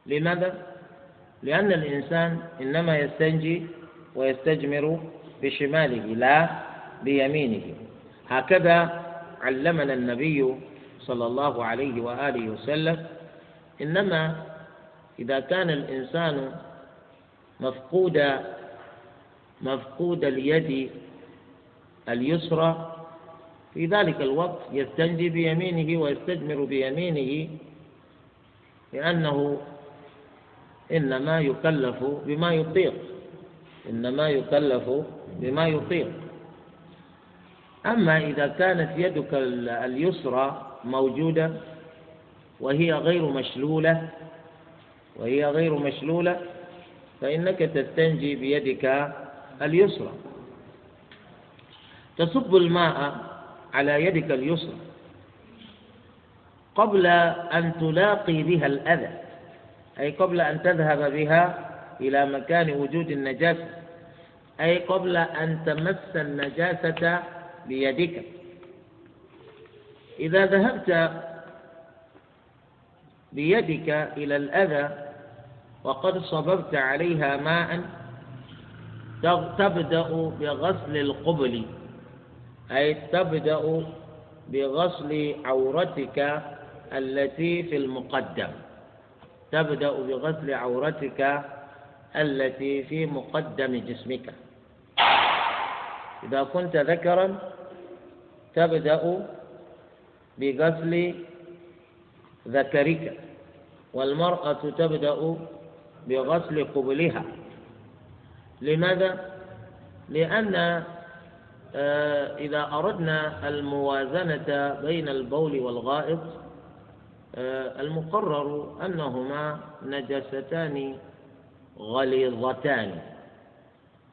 لماذا؟ لأن الإنسان إنما يستنجي ويستجمر بشماله لا بيمينه. هكذا علمنا النبي صلى الله عليه وآله وسلم إنما إذا كان الإنسان مفقود مفقود اليد اليسرى في ذلك الوقت يستنجي بيمينه ويستجمر بيمينه لأنه إنما يكلف بما يطيق. إنما يكلف بما يطيق. أما إذا كانت يدك اليسرى موجودة وهي غير مشلولة وهي غير مشلولة فإنك تستنجي بيدك اليسرى. تصب الماء على يدك اليسرى قبل أن تلاقي بها الأذى أي قبل أن تذهب بها إلى مكان وجود النجاسة أي قبل أن تمس النجاسة بيدك. إذا ذهبت بيدك إلى الأذى وقد صببت عليها ماء تبدأ بغسل القبل. أي تبدأ بغسل عورتك التي في المقدم. تبدأ بغسل عورتك التي في مقدم جسمك إذا كنت ذكرا تبدأ بغسل ذكرك والمرأة تبدأ بغسل قبلها لماذا؟ لأن آه، إذا أردنا الموازنة بين البول والغائط آه، المقرر أنهما نجاستان غليظتان.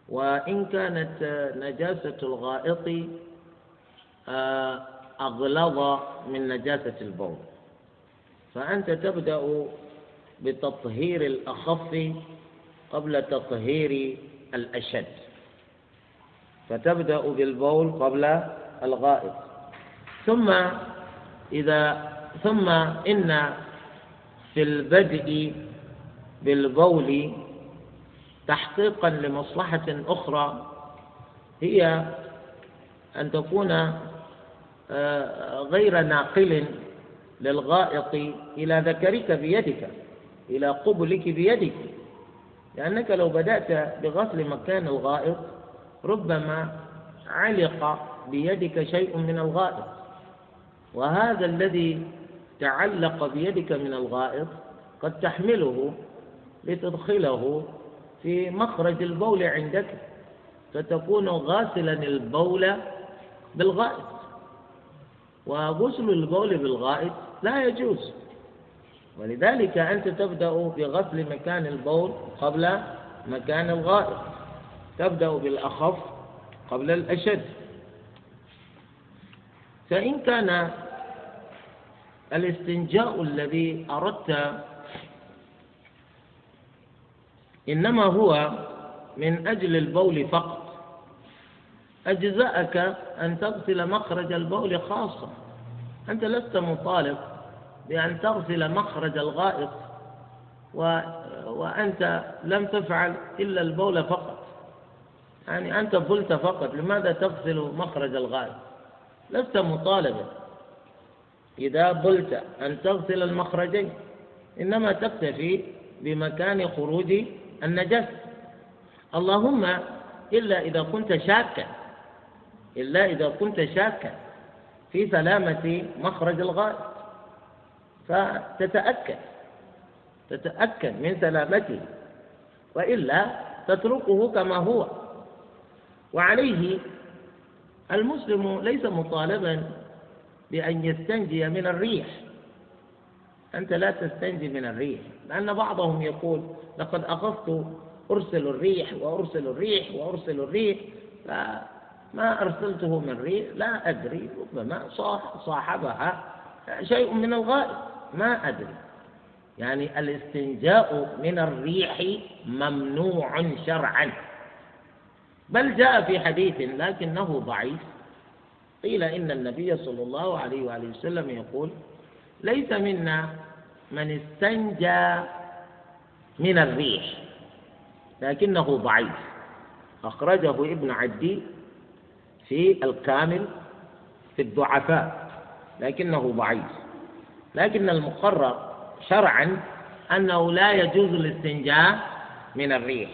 وإن كانت نجاسة الغائط آه، أغلظ من نجاسة البول. فأنت تبدأ بتطهير الأخف قبل تطهير الأشد. فتبدأ بالبول قبل الغائط. ثم إذا ثم إن في البدء بالبول تحقيقا لمصلحة أخرى هي أن تكون آه، غير ناقل للغائط إلى ذكرك بيدك إلى قبلك بيدك. لأنك لو بدأت بغسل مكان الغائط ربما علق بيدك شيء من الغائط. وهذا الذي تعلق بيدك من الغائط قد تحمله لتدخله في مخرج البول عندك فتكون غاسلا البول بالغائط. وغسل البول بالغائط لا يجوز. ولذلك أنت تبدأ بغسل مكان البول قبل مكان الغائط. تبدأ بالأخف قبل الأشد. فإن كان الاستنجاء الذي أردت إنما هو من أجل البول فقط. أجزأك أن تغسل مخرج البول خاصة. أنت لست مطالب بأن تغسل مخرج الغائط و... وأنت لم تفعل إلا البول فقط. يعني أنت بلت فقط لماذا تغسل مخرج الغائط؟ لست مطالبا. إذا بلت أن تغسل المخرجين إنما تكتفي بمكان خروج النجاسة. اللهم إلا إذا كنت شاكا إلا إذا كنت شاكا في سلامة مخرج الغائط فتتأكد تتأكد من سلامته وإلا تتركه كما هو. وعليه المسلم ليس مطالبا بأن يستنجي من الريح. أنت لا تستنجي من الريح لأن بعضهم يقول لقد أخذت أرسل الريح وأرسل الريح وأرسل الريح فما أرسلته من ريح لا أدري ربما صاحبها شيء من الغائب ما أدري. يعني الاستنجاء من الريح ممنوع شرعا. بل جاء في حديث لكنه ضعيف. قيل إن النبي صلى الله عليه وآله وسلم يقول ليس منا من استنجى من الريح لكنه ضعيف. أخرجه ابن عدي في الكامل في الضعفاء لكنه ضعيف. لكن المقرر شرعا أنه لا يجوز الاستنجاء من الريح.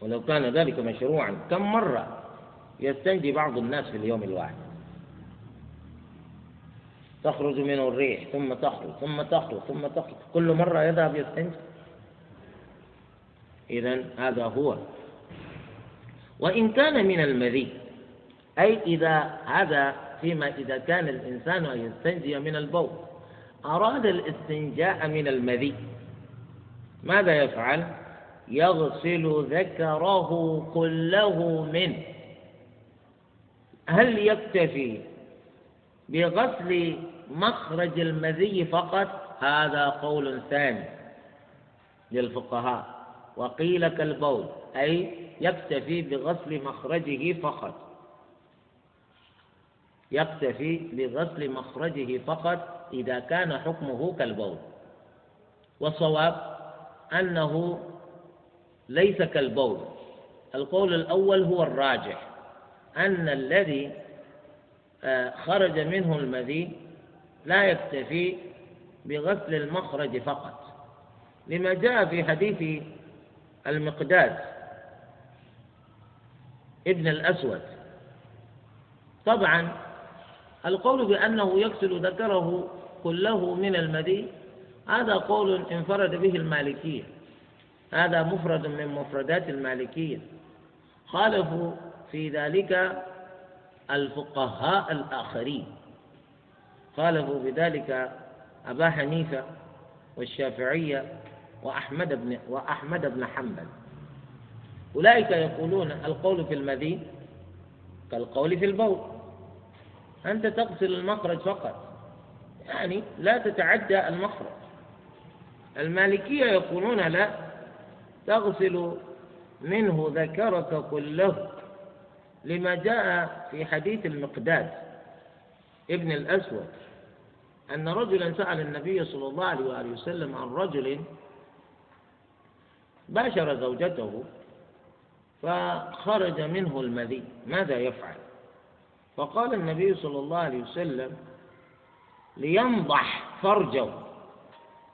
ولو كان ذلك مشروعا كم مرة يستنجي بعض الناس في اليوم الواحد؟ تخرج منه الريح ثم تخرج ثم تخرج ثم تخرج. كل مرة يذهب يستنجي. إذا هذا هو. وإن كان من المذي أي إذا هذا فيما إذا كان الإنسان يستنجي من البول. أراد الاستنجاء من المذي ماذا يفعل؟ يغسل ذكره كله منه هل يكتفي بغسل مخرج المذي فقط هذا قول ثاني للفقهاء. وقيل كالبول أي يكتفي بغسل مخرجه فقط. يكتفي بغسل مخرجه فقط إذا كان حكمه كالبول. والصواب أنه ليس كالبول. القول الأول هو الراجح أن الذي آه، خرج منه المذي لا يكتفي بغسل المخرج فقط. لما جاء في حديث المقداد ابن الأسود طبعا القول بأنه يغسل ذكره كله من المذي هذا قول انفرد به المالكية. هذا مفرد من مفردات المالكية. خالفوا في ذلك الفقهاء الآخرين. خالفوا بذلك أبا حنيفة والشافعية وأحمد بن وأحمد بن حنبل. أولئك يقولون القول في المذي كالقول في البول. أنت تغسل المخرج فقط. يعني لا تتعدى المخرج. المالكية يقولون لا تغسل منه ذكرك كله. لما جاء في حديث المقداد ابن الأسود أن رجلا سأل النبي صلى الله عليه وآله وسلم عن رجل باشر زوجته فخرج منه المذي ماذا يفعل؟ فقال النبي صلى الله عليه وسلم لينضح فرجه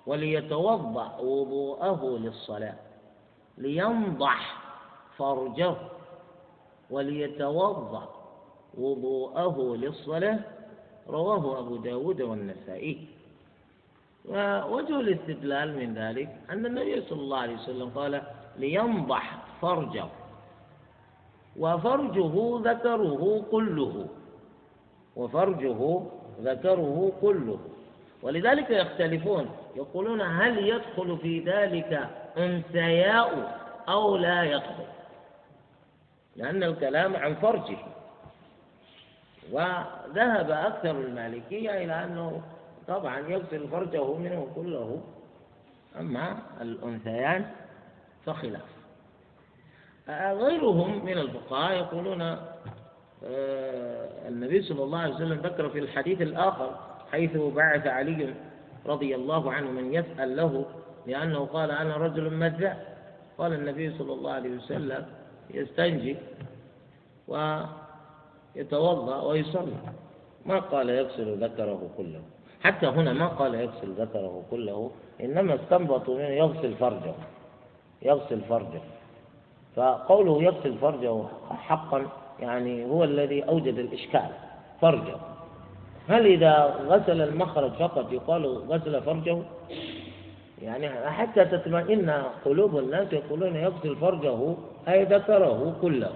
وليتوضأ وضوءه للصلاة. لينضح فرجه وليتوضأ وضوءه للصلاة. رواه أبو داود والنسائي. ووجه الاستدلال من ذلك أن النبي صلى الله عليه وسلم قال لينضح فرجه وفرجه ذكره كله وفرجه ذكره كله. ولذلك يختلفون يقولون هل يدخل في ذلك أنثياء أو لا يدخل؟ لأن الكلام عن فرجه. وذهب أكثر المالكية إلى أنه طبعا يغسل فرجه منه كله. أما الأنثيان فخلاف. غيرهم من الفقهاء يقولون آه، النبي صلى الله عليه وسلم ذكر في الحديث الآخر حيث بعث علي رضي الله عنه من يسأل له لأنه قال أنا رجل مذاء قال النبي صلى الله عليه وسلم يستنجي. ويتوضأ ويصلي. ما قال يغسل ذكره كله. حتى هنا ما قال يغسل ذكره كله إنما استنبطوا منه يغسل فرجه. يغسل فرجه. فقوله يغسل فرجه حقا يعني هو الذي أوجد الإشكال فرجه. هل إذا غسل المخرج فقط يقال غسل فرجه؟ يعني حتى تطمئن قلوب الناس يقولون يغسل فرجه أي ذكره كله.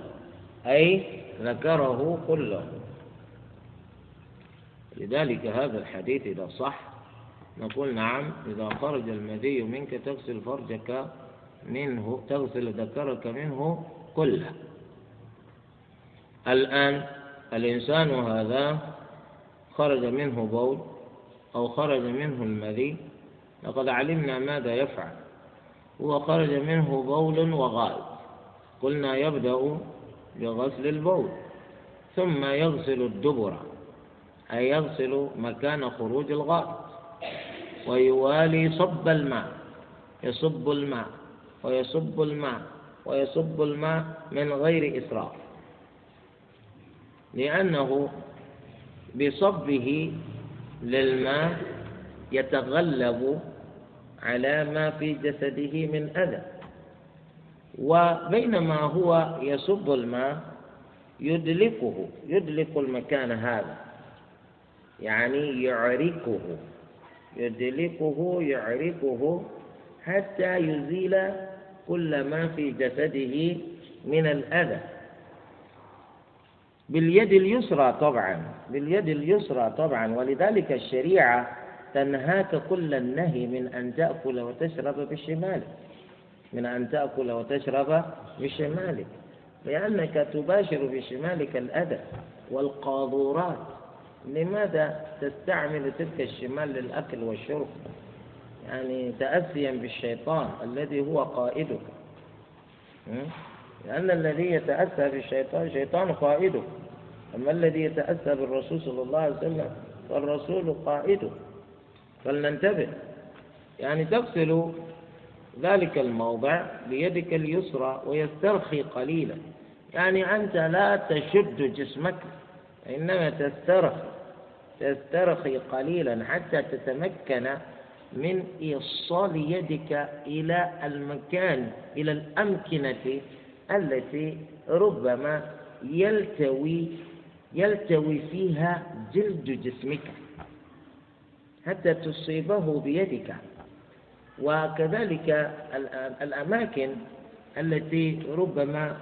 أي ذكره كله. لذلك هذا الحديث إذا صح نقول نعم إذا خرج المذي منك تغسل فرجك منه تغسل ذكرك منه كله. الآن الإنسان هذا خرج منه بول أو خرج منه المذي لقد علمنا ماذا يفعل. هو خرج منه بول وغائط قلنا يبدأ بغسل البول. ثم يغسل الدبر أي يغسل مكان خروج الغائط ويوالي صب الماء يصب الماء ويصب الماء ويصب الماء من غير إسراف. لأنه بصبه للماء يتغلب على ما في جسده من أذى. وبينما هو يصب الماء يدلكه يدلك المكان هذا. يعني يعركه يدلكه يعركه حتى يزيل كل ما في جسده من الأذى. باليد اليسرى طبعا باليد اليسرى طبعا. ولذلك الشريعة تنهاك كل النهي من أن تأكل وتشرب بشمالك. من أن تأكل وتشرب بشمالك لأنك تباشر بشمالك الأذى والقاذورات. لماذا تستعمل تلك الشمال للأكل والشرب؟ يعني تأسيا بالشيطان الذي هو قائدك. لأن الذي يتأسى بالشيطان شيطان قائده أما الذي يتأسى بالرسول صلى الله عليه وسلم فالرسول قائده فلننتبه. يعني تغسل ذلك الموضع بيدك اليسرى ويسترخي قليلا. يعني أنت لا تشد جسمك إنما تسترخي تسترخي قليلا حتى تتمكن من إيصال يدك إلى المكان إلى الأمكنة التي ربما يلتوي يلتوي فيها جلد جسمك حتى تصيبه بيدك. وكذلك الأماكن التي ربما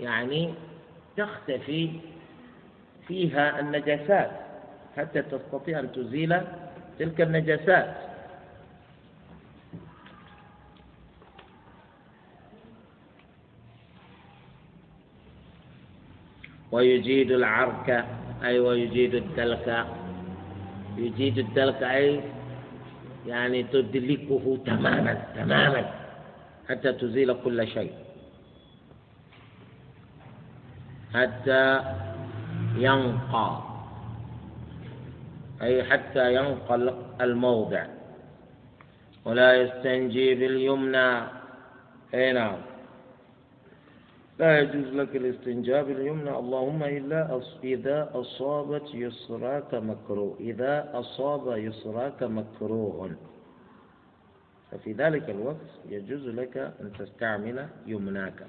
يعني تختفي فيها النجاسات حتى تستطيع أن تزيل تلك النجاسات. ويجيد العرك أي ويجيد الدلك يجيد الدلك أي يعني تدلكه تماما تماما حتى تزيل كل شيء. حتى ينقى. أي حتى ينقى الموضع. ولا يستنجي باليمنى. أي نعم. لا يجوز لك الاستنجاء باليمنى. اللهم إلا إذا أصابت يسراك مكروه. إذا أصاب يسراك مكروه. ففي ذلك الوقت يجوز لك أن تستعمل يمناك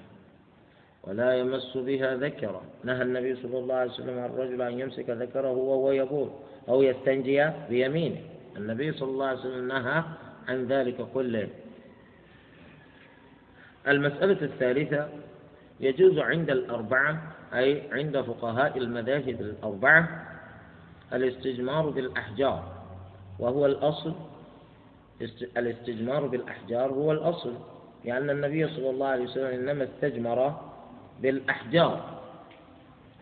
ولا يمس بها ذكرا. نهى النبي صلى الله عليه وسلم عن الرجل أن يمسك ذكره وهو يقول أو يستنجي بيمينه. النبي صلى الله عليه وسلم نهى عن ذلك كله. المسألة الثالثة يجوز عند الأربعة أي عند فقهاء المذاهب الأربعة الاستجمار بالأحجار. وهو الأصل الاستجمار بالأحجار هو الأصل. لأن النبي صلى الله عليه وسلم إنما استجمر بالأحجار.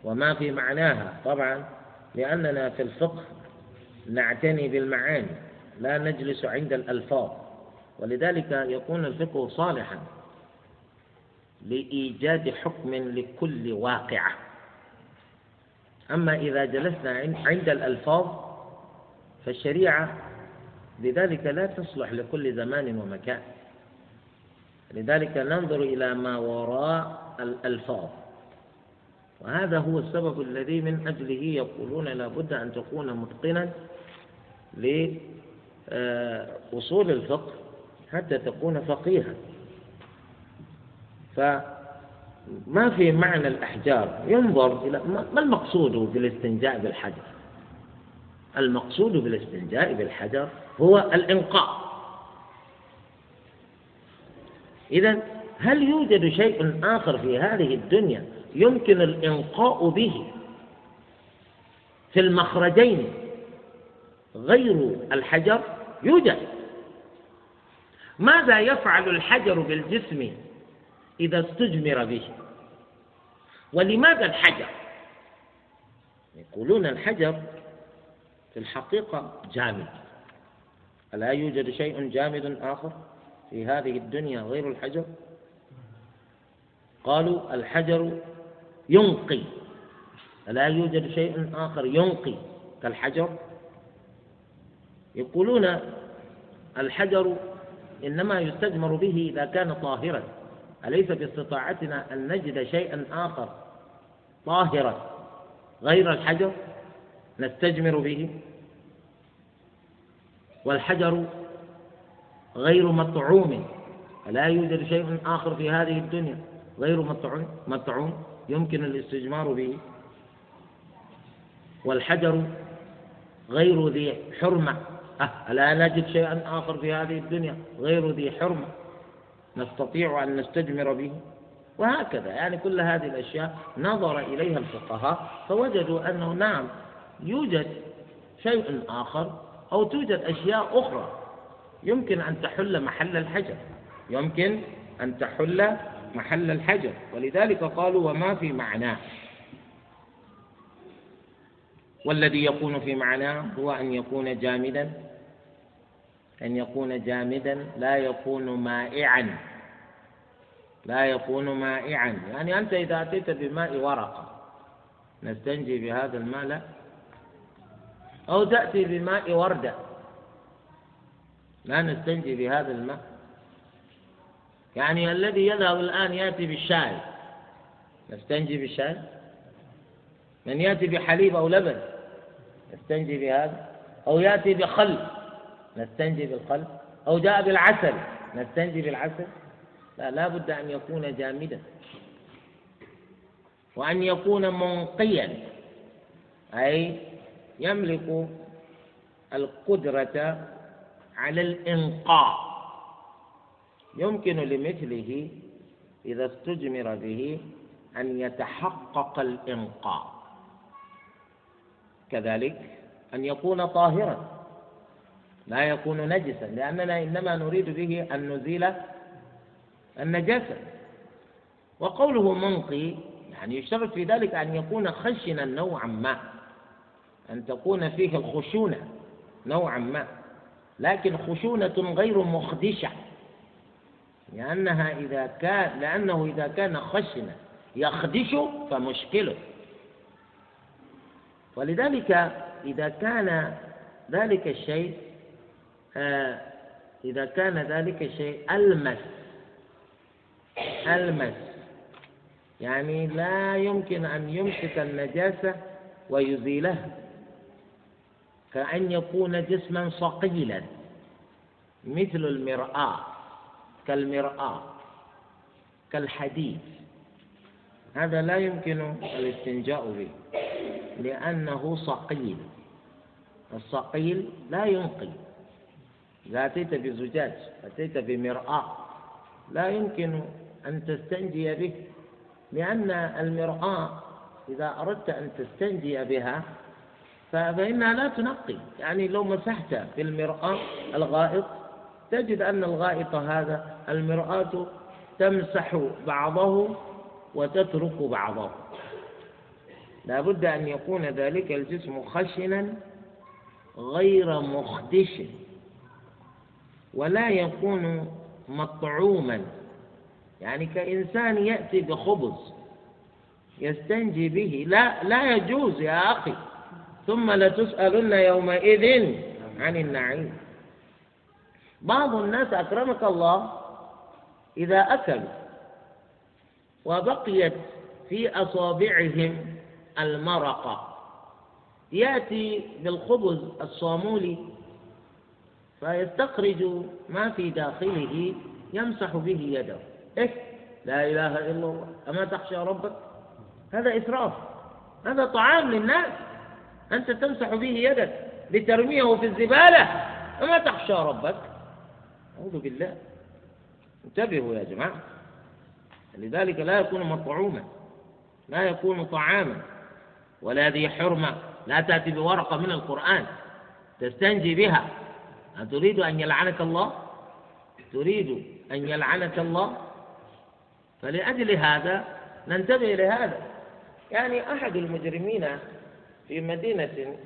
وما في معناها؟ طبعا لأننا في الفقه نعتني بالمعاني لا نجلس عند الألفاظ. ولذلك يكون الفقه صالحا. لإيجاد حكم لكل واقعة. أما إذا جلسنا عند الألفاظ فالشريعة لذلك لا تصلح لكل زمان ومكان. لذلك ننظر إلى ما وراء الألفاظ. وهذا هو السبب الذي من أجله يقولون لابد أن تكون متقنا لأصول الفقه حتى تكون فقيها. فما في معنى الأحجار. ينظر إلى ما المقصود بالاستنجاء بالحجر؟ المقصود بالاستنجاء بالحجر هو الإنقاء. إذا هل يوجد شيء آخر في هذه الدنيا يمكن الإنقاء به في المخرجين غير الحجر؟ يوجد. ماذا يفعل الحجر بالجسم إذا استجمر به. ولماذا الحجر؟ يقولون الحجر في الحقيقة جامد. ألا يوجد شيء جامد آخر في هذه الدنيا غير الحجر؟ قالوا الحجر ينقي. ألا يوجد شيء آخر ينقي كالحجر؟ يقولون الحجر إنما يستجمر به إذا كان طاهرا. أليس باستطاعتنا أن نجد شيئا آخر طاهرا غير الحجر نستجمر به؟ والحجر غير مطعوم ألا يوجد شيء آخر في هذه الدنيا غير مطعوم مطعوم يمكن الاستجمار به. والحجر غير ذي حرمة. أه ألا نجد شيئا آخر في هذه الدنيا غير ذي حرمة. نستطيع أن نستجمر به. وهكذا يعني كل هذه الأشياء نظر إليها الفقهاء فوجدوا أنه نعم يوجد شيء آخر أو توجد أشياء أخرى. يمكن أن تحل محل الحجر. يمكن أن تحل محل الحجر. ولذلك قالوا وما في معناه والذي يكون في معناه هو أن يكون جامدا. أن يكون جامدا لا يكون مائعا. لا يكون مائعا. يعني أنت إذا أتيت بماء ورقة نستنجي بهذا الماء لا. أو تأتي بماء وردة لا نستنجي بهذا الماء. يعني الذي يذهب الآن يأتي بالشاي. نستنجي بالشاي؟ من يأتي بحليب أو لبن نستنجي بهذا. أو يأتي بخل. نستنجي بالخل أو جاء بالعسل. نستنجي بالعسل. لا لا بد أن يكون جامدا. وأن يكون منقيا. أي يملك القدرة على الإنقاء. يمكن لمثله إذا استجمر به أن يتحقق الإنقاء. كذلك أن يكون طاهرا. لا يكون نجسا لأننا إنما نريد به أن نزيل النجاسة. وقوله منقي يعني يشترط في ذلك أن يكون خشنا نوعا ما أن تكون فيه الخشونة نوعا ما. لكن خشونة غير مخدشة لأنها إذا كان لأنه إذا كان خشنا يخدش فمشكله. ولذلك إذا كان ذلك الشيء إذا كان ذلك الشيء ألمس. ألمس. يعني لا يمكن أن يمسك النجاسة ويزيلها. كأن يكون جسما صقيلا مثل المرآة كالمرآة كالحديد. هذا لا يمكن الاستنجاء به لأنه صقيل الصقيل لا ينقي. إذا أتيت بزجاج أتيت بمرآة. لا يمكن أن تستنجي به لأن المرآة إذا أردت أن تستنجي بها فإنها لا تنقي. يعني لو مسحت في المرآة الغائط تجد أن الغائط هذا المرآة تمسح بعضه وتترك بعضه. لا بد أن يكون ذلك الجسم خشنا غير مخدش. ولا يكون مطعوما. يعني كإنسان يأتي بخبز يستنجي به لا لا يجوز يا أخي. ثم لتسألن يومئذ عن النعيم. بعض الناس أكرمك الله إذا أكلوا وبقيت في أصابعهم المرقة. يأتي بالخبز الصامولي فيستخرج ما في داخله يمسح به يده. إيه لا إله إلا الله. أما تخشى ربك؟ هذا إسراف. هذا طعام للناس. أنت تمسح به يدك لترميه في الزبالة. أما تخشى ربك؟ أعوذ بالله. انتبهوا يا جماعة. لذلك لا يكون مطعوما لا يكون طعاما ولا ذي حرمة. لا تأتي بورقة من القرآن تستنجي بها. أتريد أن يلعنك الله؟ تريد أن يلعنك الله؟ فلأجل هذا ننتبه لهذا يعني أحد المجرمين في مدينة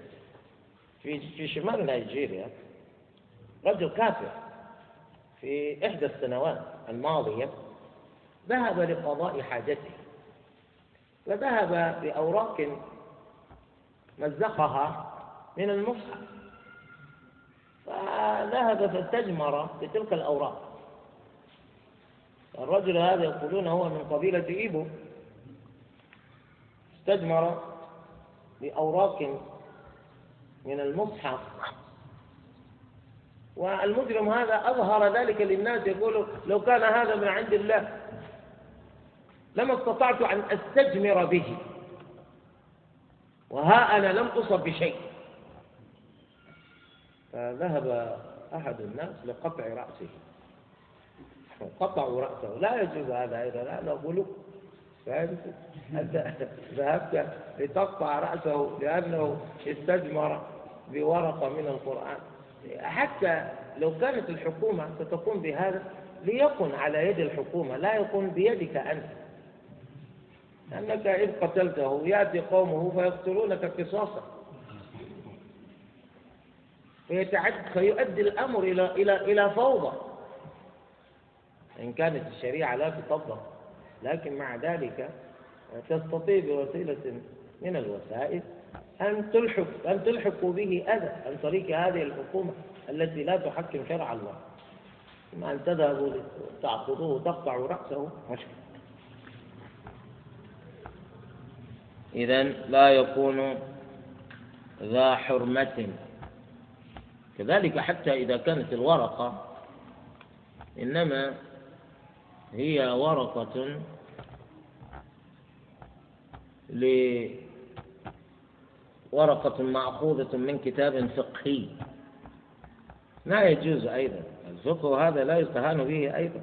في شمال نيجيريا رجل كافر في إحدى السنوات الماضية ذهب لقضاء حاجته وذهب بأوراق مزقها من المصحف. فذهب فاستجمر بتلك الأوراق. الرجل هذا يقولون هو من قبيلة إيبو. استجمر بأوراق من المصحف. والمجرم هذا أظهر ذلك للناس يقول لو كان هذا من عند الله لما استطعت أن أستجمر به. وها أنا لم أصب بشيء. فذهب أحد الناس لقطع رأسه. قطعوا رأسه. لا يجوز هذا أيضا. هذا غلو فهمت؟ أنت ذهبت لتقطع رأسه لأنه استجمر بورقة من القرآن. حتى لو كانت الحكومة ستقوم بهذا ليكن على يد الحكومة لا يكون بيدك أنت. لأنك إذ قتلته يأتي قومه فيقتلونك قصاصا. فيتعد فيؤدي الأمر إلى إلى إلى فوضى. إن كانت الشريعة لا تطبق لكن مع ذلك تستطيع بوسيلة من الوسائل أن تلحق أن تلحقوا به أذى عن طريق هذه الحكومة التي لا تحكم شرع الله. إما أن تذهبوا تعقدوه وتقطعوا رأسه مشكلة. إذا لا يكون ذا حرمة كذلك حتى إذا كانت الورقة إنما هي ورقة لورقة مأخوذة من كتاب فقهي. لا يجوز أيضا. الفقه هذا لا يستهان به أيضا.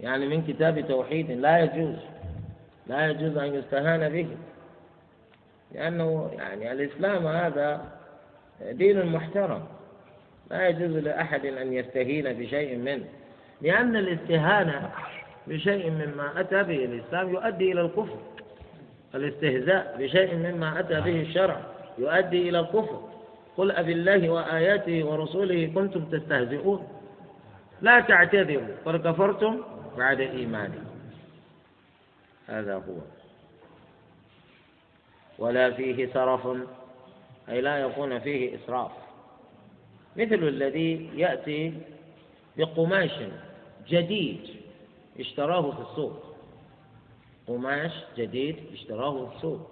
يعني من كتاب توحيد لا يجوز. لا يجوز أن يستهان به. لأنه يعني الإسلام هذا دين محترم. لا يجوز لأحد أن يستهين بشيء منه. لأن الاستهانة بشيء مما أتى به الإسلام يؤدي إلى الكفر. الاستهزاء بشيء مما أتى به الشرع يؤدي إلى الكفر. قل أبي الله وآياته ورسوله كنتم تستهزئون. لا تعتذروا. قد كفرتم بعد إيمانكم. هذا هو. ولا فيه سرف أي لا يكون فيه إسراف. مثل الذي يأتي بقماش جديد اشتراه في السوق. قماش جديد اشتراه في السوق.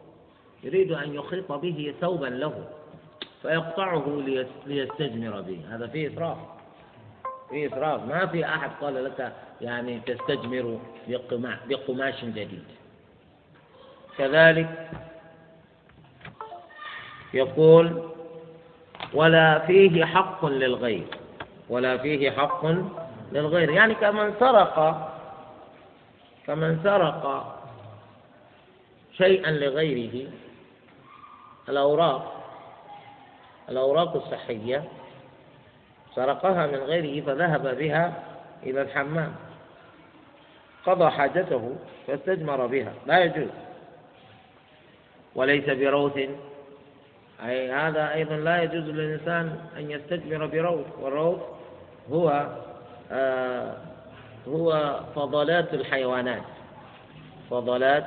يريد أن يخيط به ثوبا له فيقطعه ليستجمر به. هذا فيه إسراف. فيه إسراف. ما في أحد قال لك يعني تستجمر بقماش جديد. كذلك يقول ولا فيه حق للغير ولا فيه حق للغير. يعني كمن سرق كمن سرق شيئا لغيره الأوراق الأوراق الصحية سرقها من غيره فذهب بها إلى الحمام. قضى حاجته فاستجمر بها. لا يجوز. وليس بروث أي هذا أيضا لا يجوز للإنسان أن يستجمر بروث والروث هو آه هو فضلات الحيوانات فضلات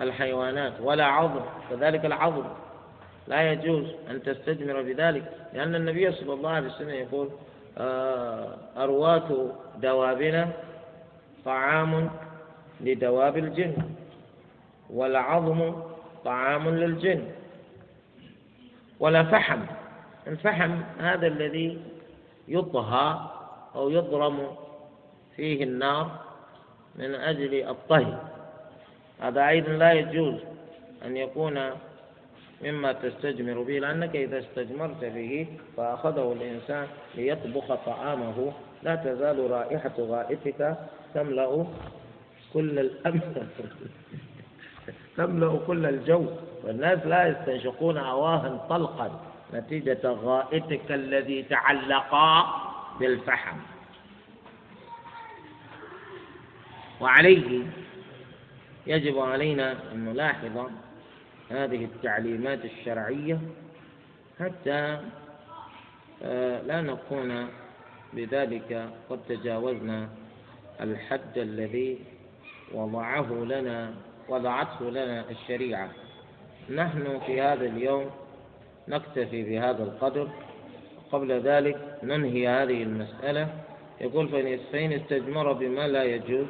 الحيوانات ولا عظم كذلك العظم لا يجوز أن تستجمر بذلك لأن النبي صلى الله عليه وسلم يقول آه، أروات دوابنا طعام لدواب الجن والعظم طعام للجن. ولا فحم. الفحم هذا الذي يطهى أو يضرم فيه النار من أجل الطهي. هذا أيضا لا يجوز أن يكون مما تستجمر به لأنك إذا استجمرت به فأخذه الإنسان ليطبخ طعامه. لا تزال رائحة غائتك تملأ كل الأمن تملأ كل الجو. والناس لا يستنشقون أواها طلقا نتيجة غائتك الذي تعلق بالفحم. وعليه يجب علينا أن نلاحظ هذه التعليمات الشرعية حتى آه، لا نكون بذلك قد تجاوزنا الحد الذي وضعه لنا وضعته لنا الشريعة. نحن في هذا اليوم نكتفي بهذا القدر. قبل ذلك ننهي هذه المسألة. يقول فإن استجمر بما لا يجوز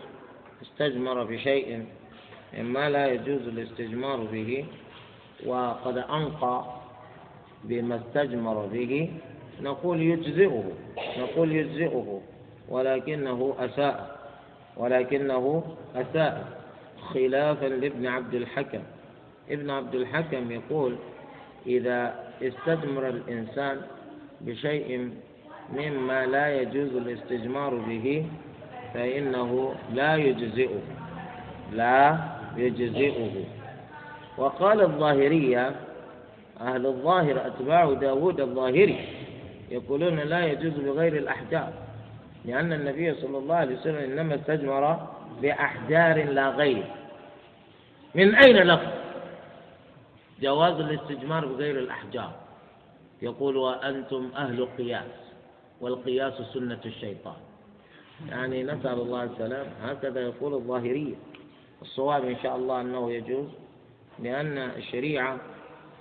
استجمر بشيء مما لا يجوز الاستجمار به وقد أنقى بما استجمر به نقول يجزئه نقول يجزئه ولكنه أساء ولكنه أساء. خلافا لابن عبد الحكم. ابن عبد الحكم يقول إذا استثمر الإنسان بشيء مما لا يجوز الاستجمار به فإنه لا يجزئه. لا يجزئه. وقال الظاهرية أهل الظاهر أتباع داود الظاهري يقولون لا يجوز بغير الأحجار لأن النبي صلى الله عليه وسلم إنما استجمر بأحجار لا غير. من أين لكم جواز الاستجمار بغير الأحجار. يقول وأنتم أهل قياس والقياس سنة الشيطان. يعني نسأل الله السلام. هكذا يقول الظاهرية. الصواب إن شاء الله أنه يجوز لأن الشريعة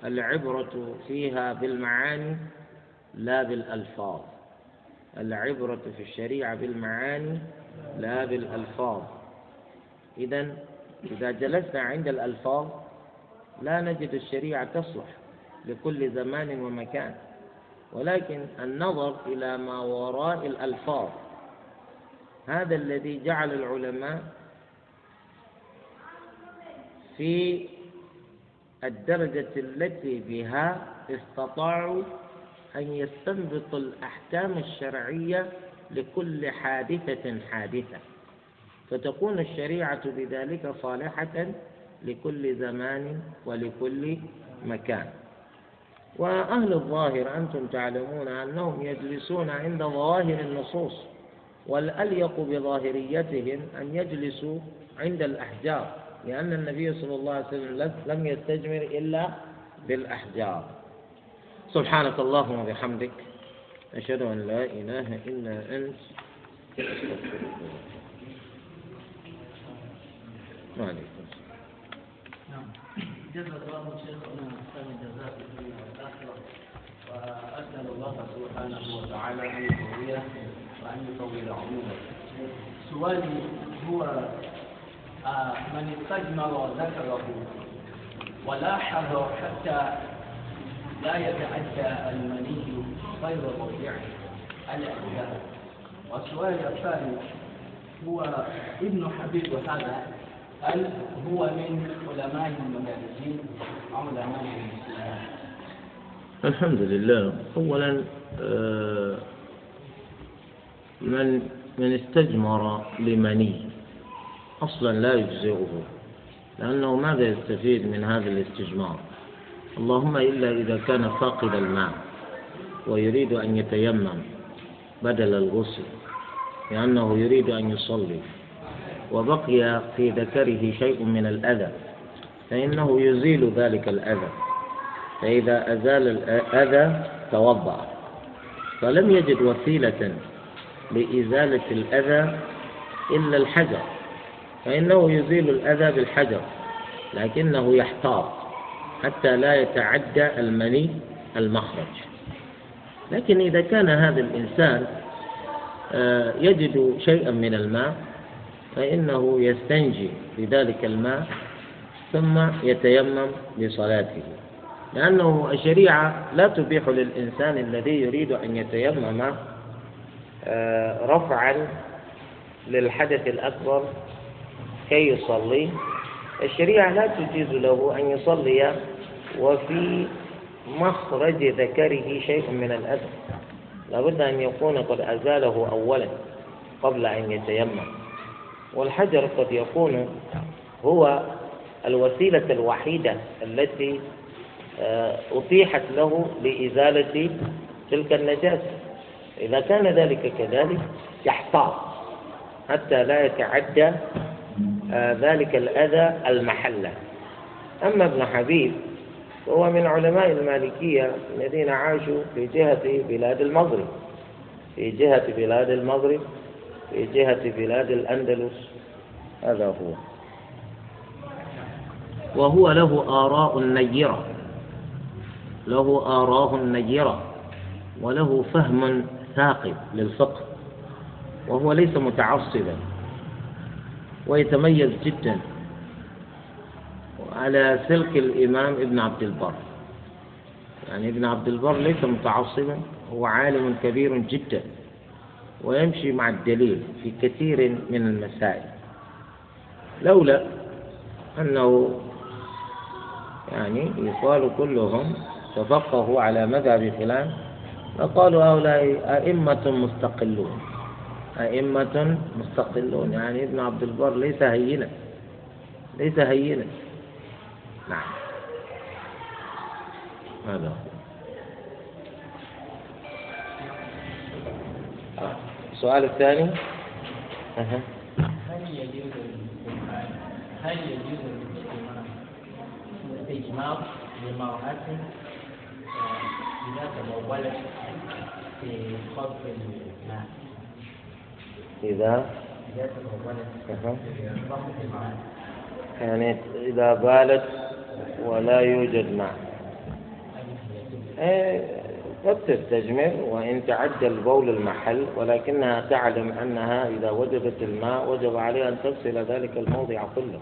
العبرة فيها بالمعاني لا بالألفاظ. العبرة في الشريعة بالمعاني لا بالألفاظ. إذا إذا جلسنا عند الألفاظ لا نجد الشريعة تصلح لكل زمان ومكان ولكن النظر إلى ما وراء الألفاظ هذا الذي جعل العلماء في الدرجة التي بها استطاعوا أن يستنبطوا الأحكام الشرعية لكل حادثة حادثة. فتكون الشريعة بذلك صالحة لكل زمان ولكل مكان. وأهل الظاهر أنتم تعلمون أنهم يجلسون عند ظواهر النصوص والأليق بظاهريتهم أن يجلسوا عند الأحجار لأن النبي صلى الله عليه وسلم لم يستجمر إلا بالأحجار. سبحانك اللهم وبحمدك أشهد أن لا إله إلا أنت نعم. جزا الله شيخنا أحسن الجزاء الدنيا والآخرة. وأسأل الله سبحانه وتعالى أن يقويه وأن يطول عمره سؤالي هو آه، من استجمر ذكره ولاحظ حتى لا يتعدى المني غير ربيع الأجزاء والسؤال الثاني هو ابن حبيب هذا هل هو من علماء المدرسين أو علماء الإسلام؟ الحمد لله. أولا آه، من من استجمر لمني. أصلا لا يجزئه. لأنه ماذا يستفيد من هذا الاستجمار؟ اللهم إلا إذا كان فاقد الماء ويريد أن يتيمم بدل الغسل لأنه يريد أن يصلي. وبقي في ذكره شيء من الأذى فإنه يزيل ذلك الأذى. فإذا أزال الأذى توضأ. فلم يجد وسيلة لإزالة الأذى إلا الحجر. فإنه يزيل الأذى بالحجر لكنه يحتاط حتى لا يتعدى المني المخرج. لكن إذا كان هذا الإنسان آه، يجد شيئا من الماء فإنه يستنجي بذلك الماء ثم يتيمم لصلاته. لأنه الشريعة لا تبيح للإنسان الذي يريد أن يتيمم آه، رفعا للحدث الأكبر كي يصلي. الشريعة لا تجيز له أن يصلي وفي مخرج ذكره شيء من الأذى. لابد أن يكون قد أزاله أولا قبل أن يتيمم. والحجر قد يكون هو الوسيلة الوحيدة التي آه، أتيحت له لإزالة تلك النجاسة. إذا كان ذلك كذلك يحتاط حتى لا يتعدى آه، ذلك الأذى المحلة. أما ابن حبيب فهو من علماء المالكية الذين عاشوا في جهة بلاد المغرب. في جهة بلاد المغرب. في جهة بلاد الأندلس. هذا هو. وهو له آراء نيرة. له آراء نيرة. وله فهم ثاقب للفقه. وهو ليس متعصبا. ويتميز جدا على سلك الإمام ابن عبد البر. يعني ابن عبد البر ليس متعصبا. هو عالم كبير جدا. ويمشي مع الدليل في كثير من المسائل. لولا أنه يعني يقال كلهم تفقهوا على مذهب فلان فقالوا هؤلاء أئمة مستقلون. أئمة مستقلون يعني ابن عبد البر ليس هينا. ليس هينا. نعم. هذا. السؤال الثاني. أه. هل يجوز هل يجوز الاستجمار لمرأة إذا تبولت في خلق الماء؟ إذا؟ إذا تبولت في الماء. يعني إذا بالت ولا يوجد ماء. إيه، قد تستجمر وإن تعدى البول المحل ولكنها تعلم أنها إذا وجدت الماء وجب عليها أن تغسل ذلك الموضع كله.